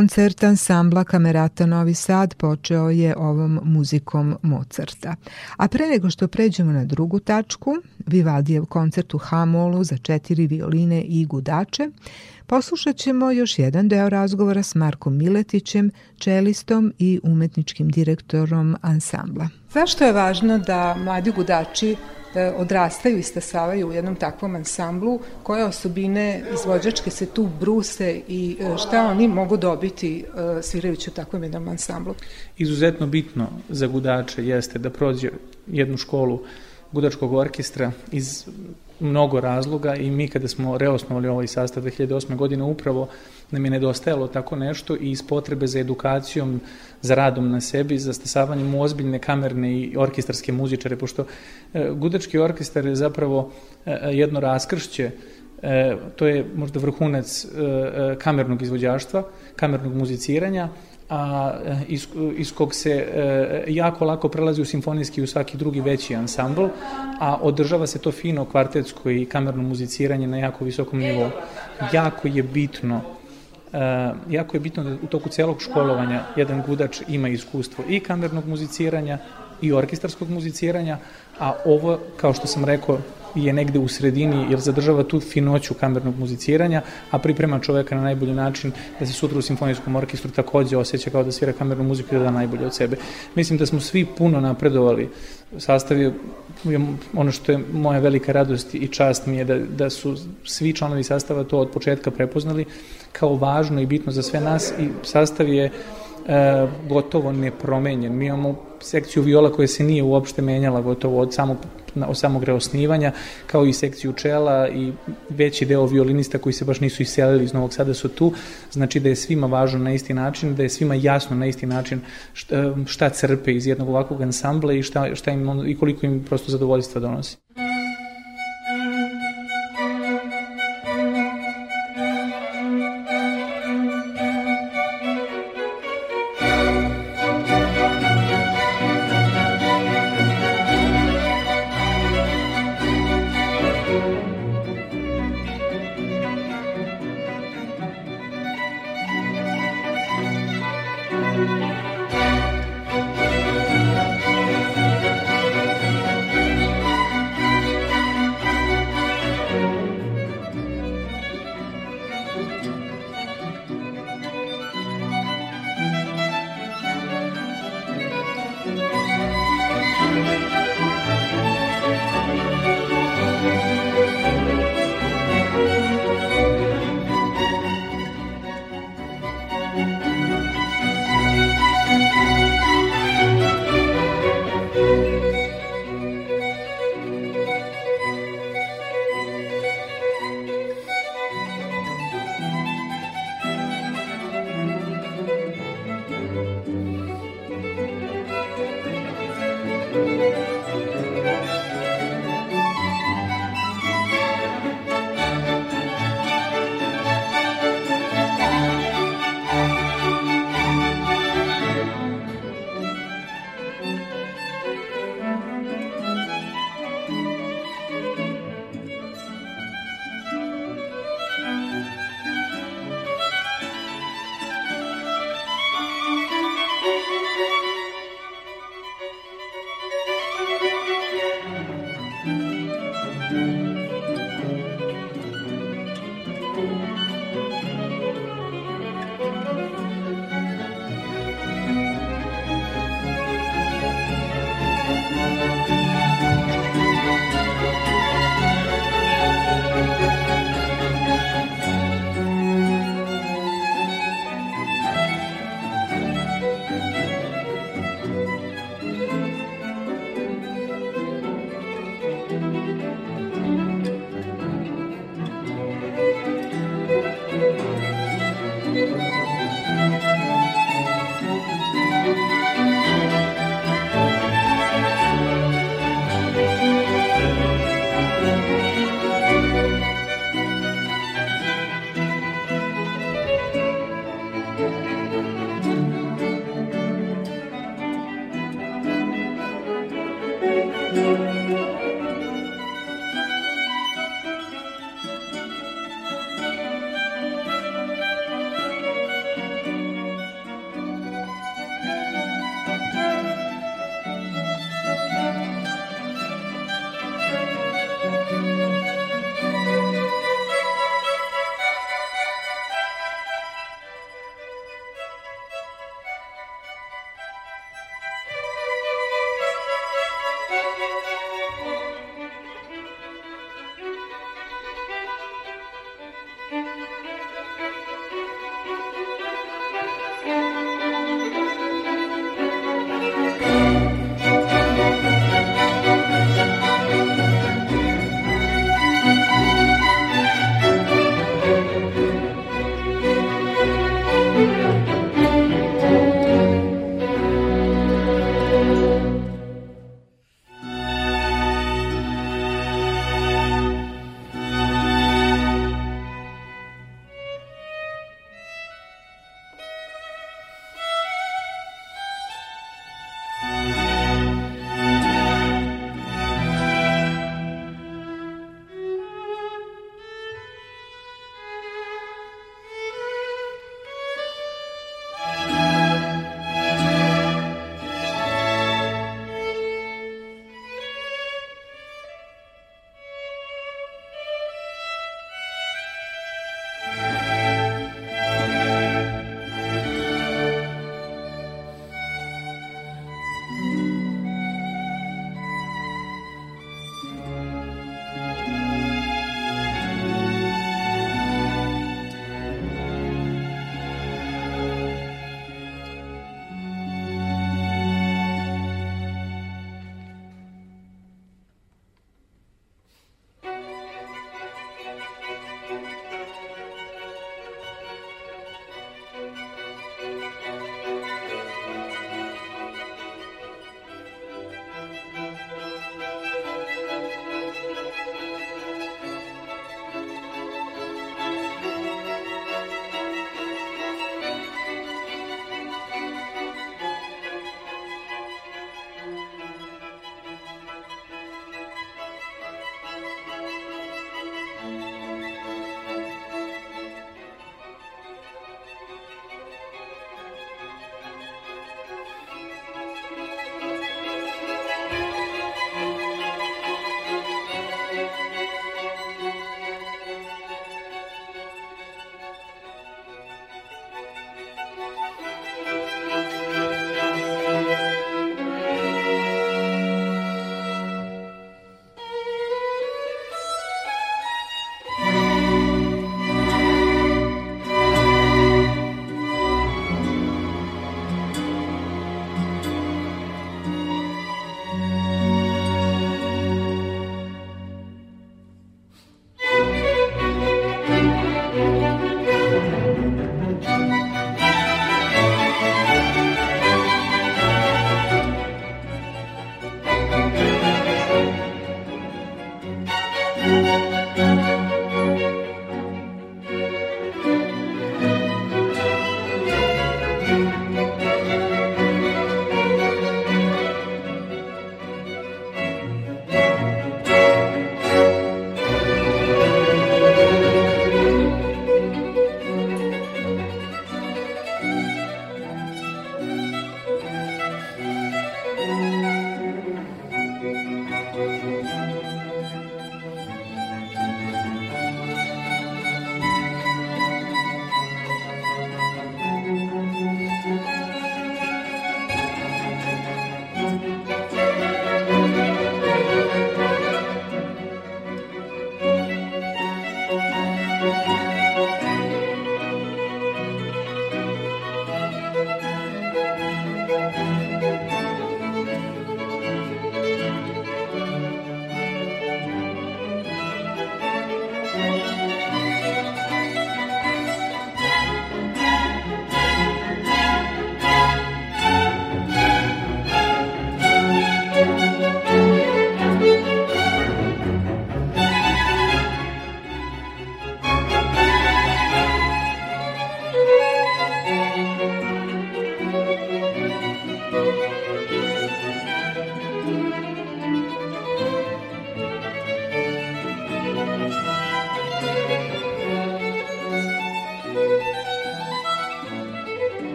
Koncert ansambla Kamerata Novi Sad počeo je ovom muzikom Mozarta. A pre nego što pređemo na drugu tačku, Vivaldijev koncert u Hamolu za četiri violine i gudače, poslušat ćemo još jedan deo razgovora s Markom Miletićem, čelistom i umetničkim direktorom ansambla. Zašto je važno da mladi gudači odrastaju i stasavaju u jednom takvom ansamblu, koje osobine izvođačke se tu bruse i e, šta oni mogu dobiti e, svirajući u takvom jednom ansamblu? Izuzetno bitno za gudače jeste da prođe jednu školu gudačkog orkestra iz mnogo razloga i mi kada smo reosnovali ovaj sastav 2008. godine upravo nam je nedostajalo tako nešto i iz potrebe za edukacijom, za radom na sebi, za stasavanjem ozbiljne kamerne i orkestarske muzičare, pošto e, gudački orkestar je zapravo e, jedno raskršće E, to je možda vrhunac e, e, kamernog izvođaštva, kamernog muziciranja, a iz, iz kog se e, jako lako prelazi u simfonijski i u svaki drugi veći ansambl, a održava se to fino kvartetsko i kamerno muziciranje na jako visokom nivou. Jako je bitno Uh, jako je bitno da u toku celog školovanja jedan gudač ima iskustvo i kamernog muziciranja i orkestarskog muziciranja, a ovo, kao što sam rekao, je negde u sredini jer zadržava tu finoću kamernog muziciranja, a priprema čoveka na najbolji način da se sutra u simfonijskom orkestru takođe osjeća kao da svira kamernu muziku i da da najbolje od sebe. Mislim da smo svi puno napredovali. Sastav je ono što je moja velika radost i čast mi je da, da su svi članovi sastava to od početka prepoznali kao važno i bitno za sve nas i sastav je e, gotovo nepromenjen. Mi imamo sekciju viola koja se nije uopšte menjala gotovo od samog od samog reosnivanja, kao i sekciju čela i veći deo violinista koji se baš nisu iselili iz Novog Sada su tu, znači da je svima važno na isti način, da je svima jasno na isti način šta, šta crpe iz jednog ovakvog ansambla i, šta, šta im, i koliko im prosto zadovoljstva donosi.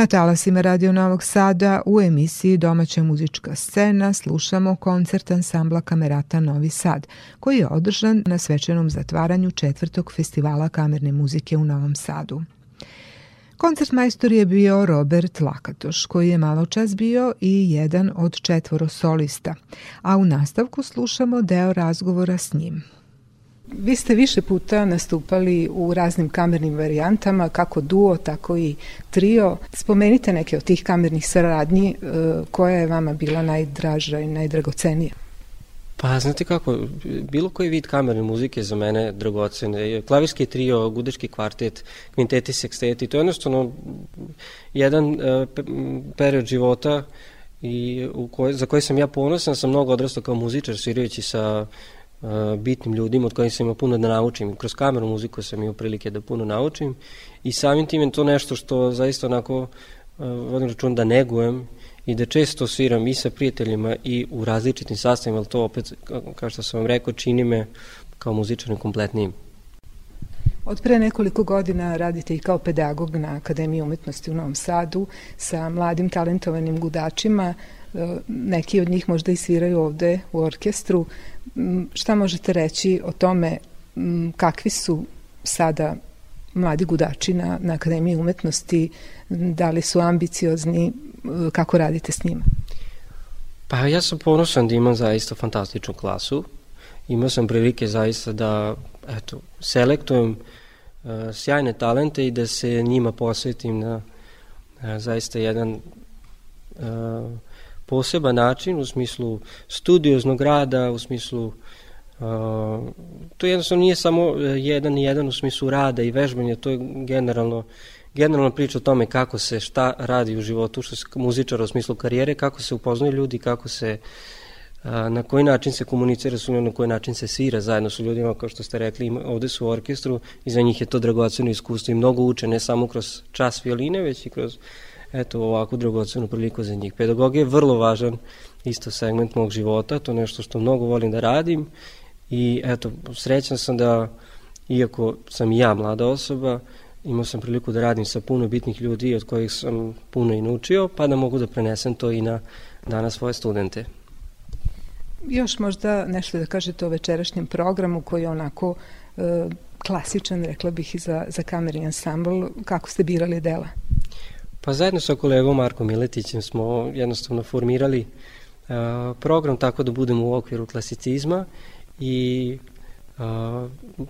Na talasima Radio Novog Sada u emisiji Domaća muzička scena slušamo koncert ansambla Kamerata Novi Sad, koji je održan na svečanom zatvaranju četvrtog festivala kamerne muzike u Novom Sadu. Koncert majstor je bio Robert Lakatoš, koji je malo čas bio i jedan od četvoro solista, a u nastavku slušamo deo razgovora s njim. Vi ste više puta nastupali u raznim kamernim varijantama, kako duo, tako i trio. Spomenite neke od tih kamernih saradnji e, koja je vama bila najdraža i najdragocenija. Pa, znate kako, bilo koji vid kamerne muzike za mene dragocen. Klavirski trio, gudečki kvartet, kvinteti, seksteti, to je jednostavno jedan uh, period života i u koj, za koji sam ja ponosan, sam mnogo odrastao kao muzičar, svirajući sa uh, bitnim ljudima od kojih sam imao puno da naučim. Kroz kamernu muziku sam imao prilike da puno naučim i samim tim je to nešto što zaista onako vodim račun da negujem i da često sviram i sa prijateljima i u različitim sastavima, ali to opet, kao što sam vam rekao, čini me kao muzičarnim kompletnijim. Od pre nekoliko godina radite i kao pedagog na Akademiji umetnosti u Novom Sadu sa mladim talentovanim gudačima. E, neki od njih možda i sviraju ovde u orkestru. Šta možete reći o tome kakvi su sada mladi gudači na, na Akademiji umetnosti, da li su ambiciozni, kako radite s njima? Pa ja sam ponosan da imam zaista fantastičnu klasu. Imao sam prilike zaista da eto, selektujem uh, sjajne talente i da se njima posvetim na uh, zaista jedan uh, poseban način u smislu studioznog rada, u smislu uh, to jednostavno nije samo jedan i jedan u smislu rada i vežbanja, to je generalno generalno priča o tome kako se šta radi u životu što se muzičara u smislu karijere, kako se upoznaju ljudi, kako se na koji način se komunicira s njom, na koji način se svira zajedno sa ljudima, kao što ste rekli, ovde su u orkestru i za njih je to dragoceno iskustvo i mnogo uče, ne samo kroz čas violine, već i kroz eto, ovakvu dragocenu priliku za njih. Pedagogija je vrlo važan isto segment mog života, to je nešto što mnogo volim da radim i eto, srećan sam da, iako sam i ja mlada osoba, imao sam priliku da radim sa puno bitnih ljudi od kojih sam puno i naučio, pa da mogu da prenesem to i na danas svoje studente. Još možda nešto da kažete o večerašnjem programu koji je onako e, klasičan, rekla bih, i za, za kamerni ansambl. Kako ste birali dela? Pa zajedno sa kolegom Markom Miletićem smo jednostavno formirali uh, program tako da budemo u okviru klasicizma i uh,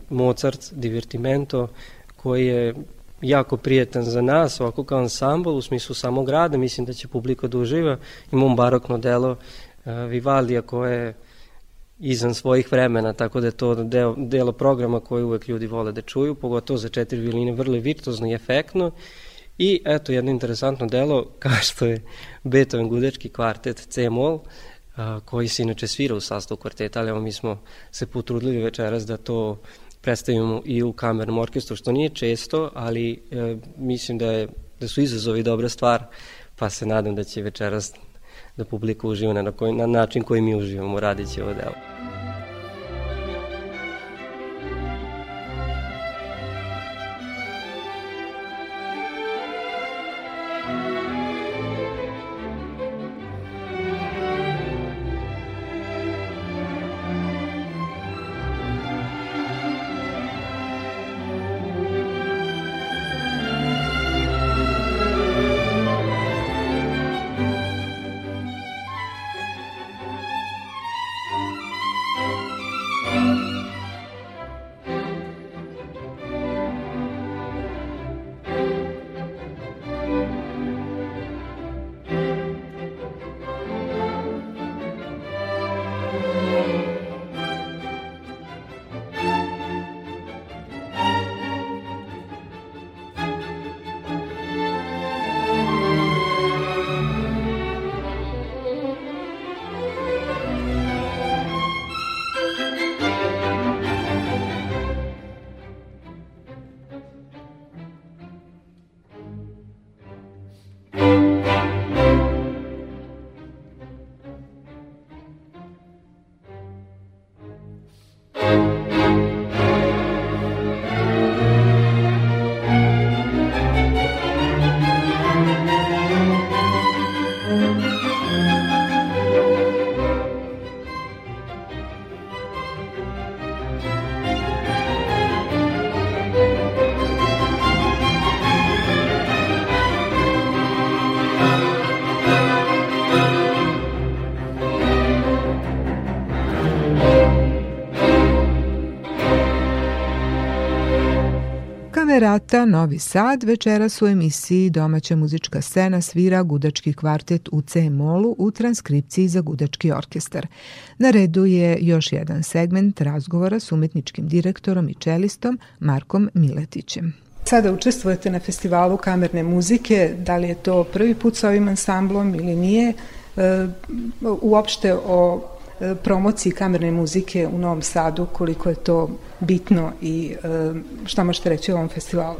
Mozart, Divertimento, koji je jako prijetan za nas, ovako kao ansambl u smislu samog rada, mislim da će publika da uživa. Imamo barokno delo uh, Vivaldija koje je izvan svojih vremena, tako da je to deo, delo programa koji uvek ljudi vole da čuju, pogotovo za četiri violine, vrlo virtuozno i efektno. I eto jedno interesantno delo, kao što je Beethoven gudečki kvartet C-mol, koji se inače svira u sastavu kvarteta, ali mi smo se potrudili večeras da to predstavimo i u kamernom orkestru, što nije često, ali e, mislim da, je, da su izazovi dobra stvar, pa se nadam da će večeras da publika uživa na, koji, na način koji mi uživamo radići ovo delo. thank you. Kamerata Novi Sad večeras u emisiji Domaća muzička scena svira gudački kvartet u C-molu u transkripciji za gudački orkestar. Na redu je još jedan segment razgovora s umetničkim direktorom i čelistom Markom Miletićem. Sada učestvujete na festivalu kamerne muzike, da li je to prvi put sa ovim ansamblom ili nije? E, uopšte o promociji kamerne muzike u Novom Sadu, koliko je to bitno i e, šta možete reći o ovom festivalu?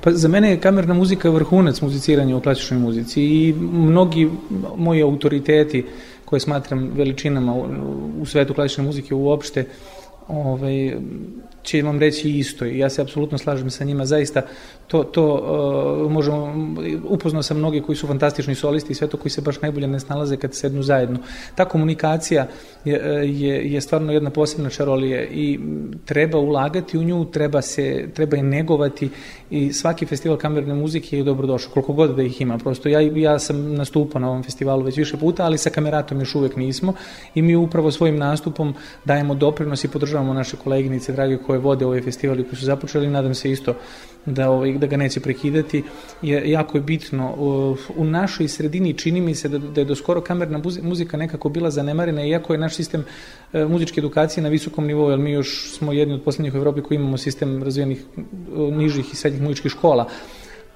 Pa za mene je kamerna muzika vrhunac muziciranja u klasičnoj muzici i mnogi moji autoriteti koje smatram veličinama u, u svetu klasične muzike uopšte ovaj, će vam reći isto i ja se apsolutno slažem sa njima, zaista to, to uh, možemo, upoznao sam mnogi koji su fantastični solisti i sve to koji se baš najbolje ne snalaze kad sednu zajedno. Ta komunikacija je, je, je stvarno jedna posebna čarolija i treba ulagati u nju, treba, se, treba je negovati i svaki festival kamerne muzike je dobrodošao, koliko god da ih ima. Prosto ja, ja sam nastupao na ovom festivalu već više puta, ali sa kameratom još uvek nismo i mi upravo svojim nastupom dajemo doprinos i podržavamo naše koleginice drage koje vode ovaj festival i koji su započeli, nadam se isto da, ovaj, da ga neće prekidati, je, jako je bitno. U našoj sredini čini mi se da, da je do skoro kamerna muzika nekako bila zanemarena, iako je naš sistem e, muzičke edukacije na visokom nivou, jer mi još smo jedni od poslednjih u Evropi koji imamo sistem razvijenih nižih i srednjih muzičkih škola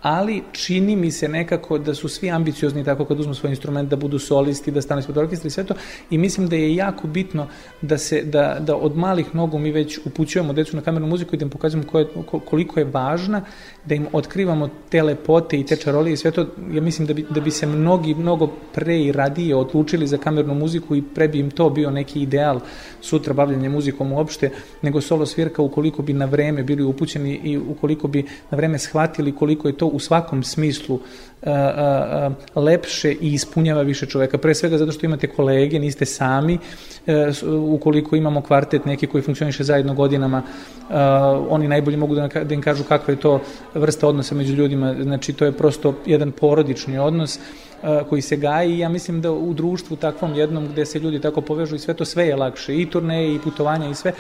ali čini mi se nekako da su svi ambiciozni tako kad uzmu svoj instrument da budu solisti, da stanu ispod orkestra i sve to. I mislim da je jako bitno da se da, da od malih nogu mi već upućujemo decu na kamernu muziku i da im pokazujemo koje, koliko je važna, da im otkrivamo te lepote i te čarolije i sve to, ja mislim da bi, da bi se mnogi mnogo pre i radije odlučili za kamernu muziku i pre bi im to bio neki ideal sutra bavljanje muzikom uopšte, nego solo svirka ukoliko bi na vreme bili upućeni i ukoliko bi na vreme shvatili koliko je to u svakom smislu a, a, a, lepše i ispunjava više čoveka. Pre svega zato što imate kolege, niste sami, e, ukoliko imamo kvartet neki koji funkcioniše zajedno godinama, oni najbolje mogu da, da im kažu kakva je to vrsta odnosa među ljudima, znači to je prosto jedan porodični odnos, koji se gaji i ja mislim da u društvu takvom jednom gde se ljudi tako povežu i sve to sve je lakše. I turneje i putovanja i sve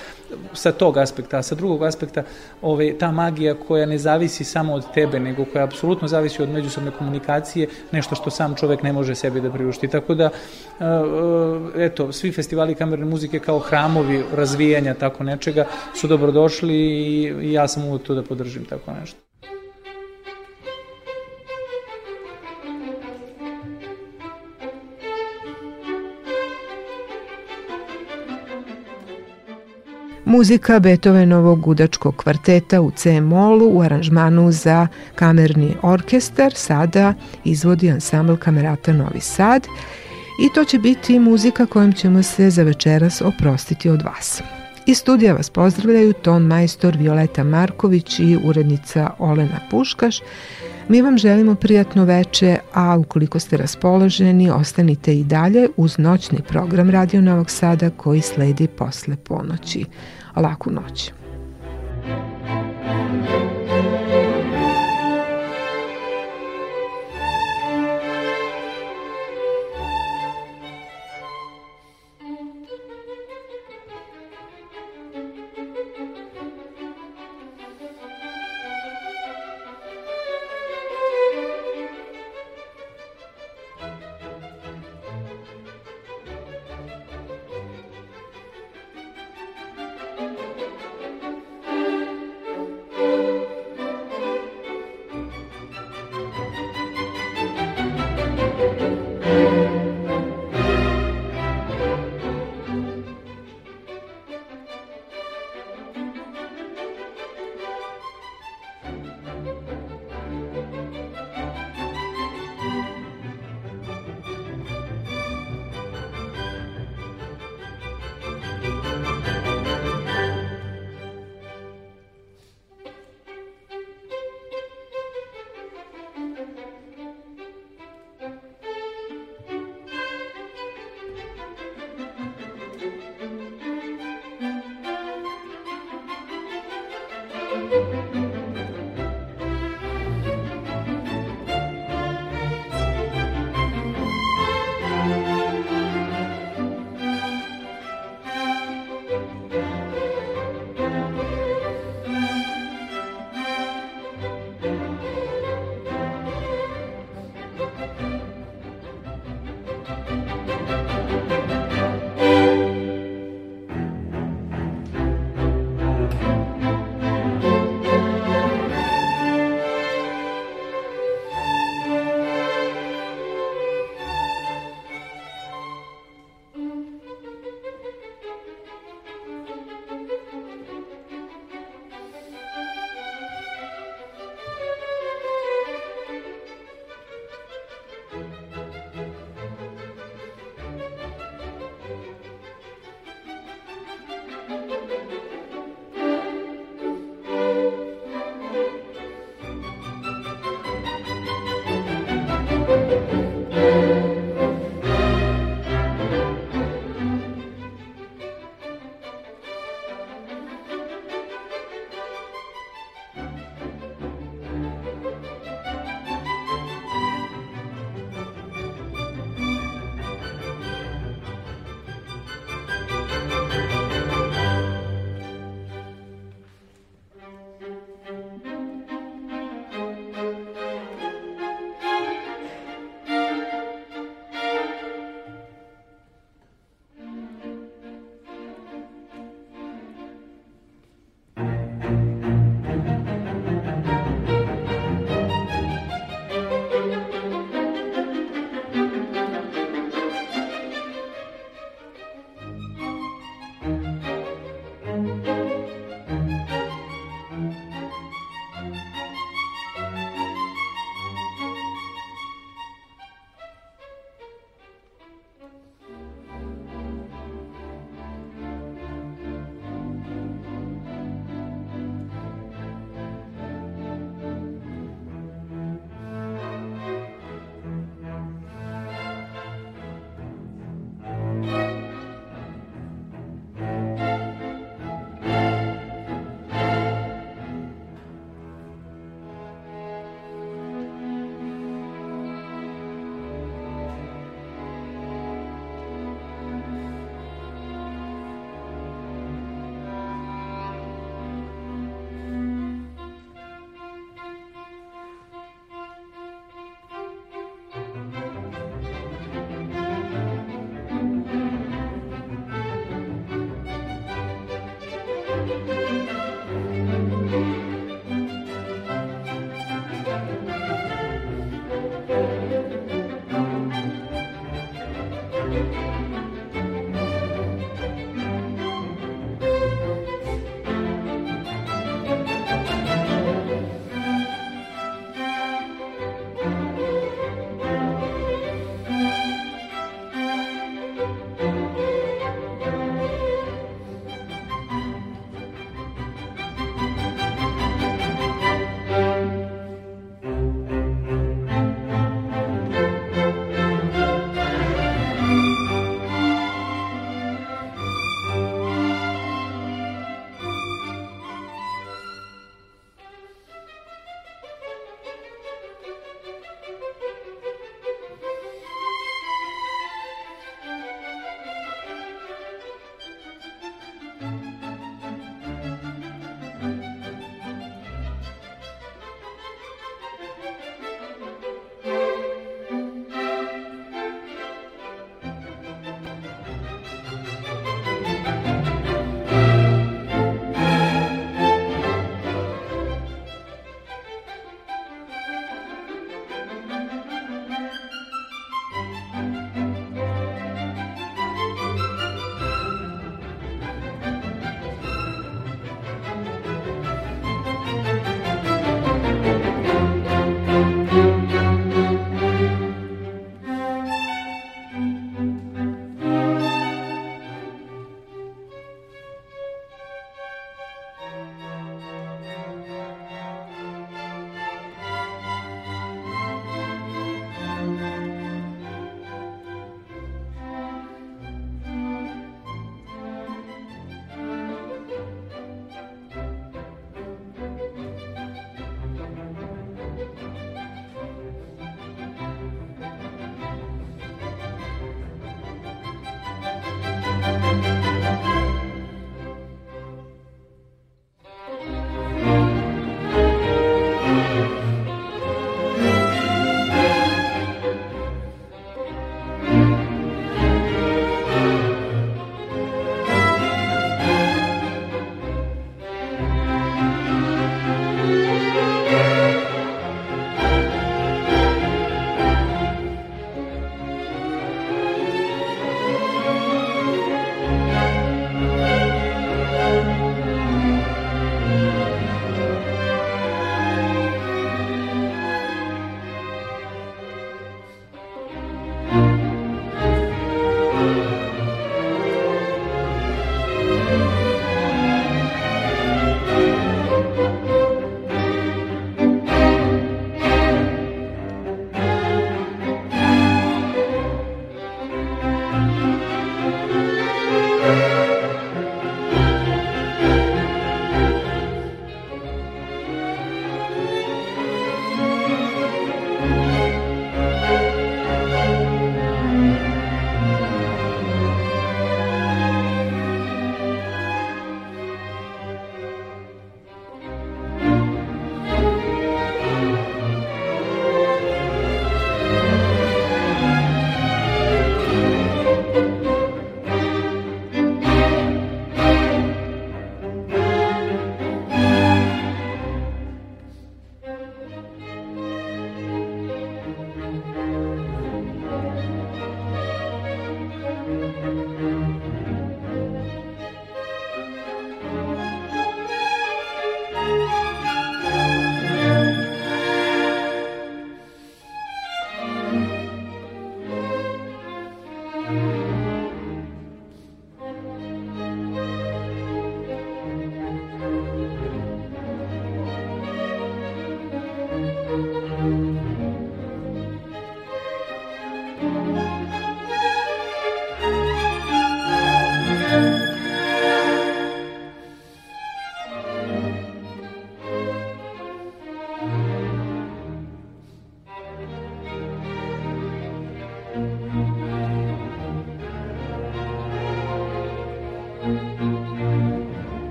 sa tog aspekta, a sa drugog aspekta ove, ta magija koja ne zavisi samo od tebe nego koja apsolutno zavisi od međusobne komunikacije nešto što sam čovek ne može sebi da priušti. Tako da eto svi festivali kamerne muzike kao hramovi razvijanja tako nečega su dobrodošli i ja sam uvijek tu da podržim tako nešto Muzika Beethovenovog gudačkog kvarteta u C-molu u aranžmanu za kamerni orkestar sada izvodi ansambl Kamerata Novi Sad i to će biti muzika kojom ćemo se za večeras oprostiti od vas. Iz studija vas pozdravljaju ton majstor Violeta Marković i urednica Olena Puškaš. Mi vam želimo prijatno veče, a ukoliko ste raspoloženi, ostanite i dalje uz noćni program Radio Novog Sada koji sledi posle ponoći Alakunot.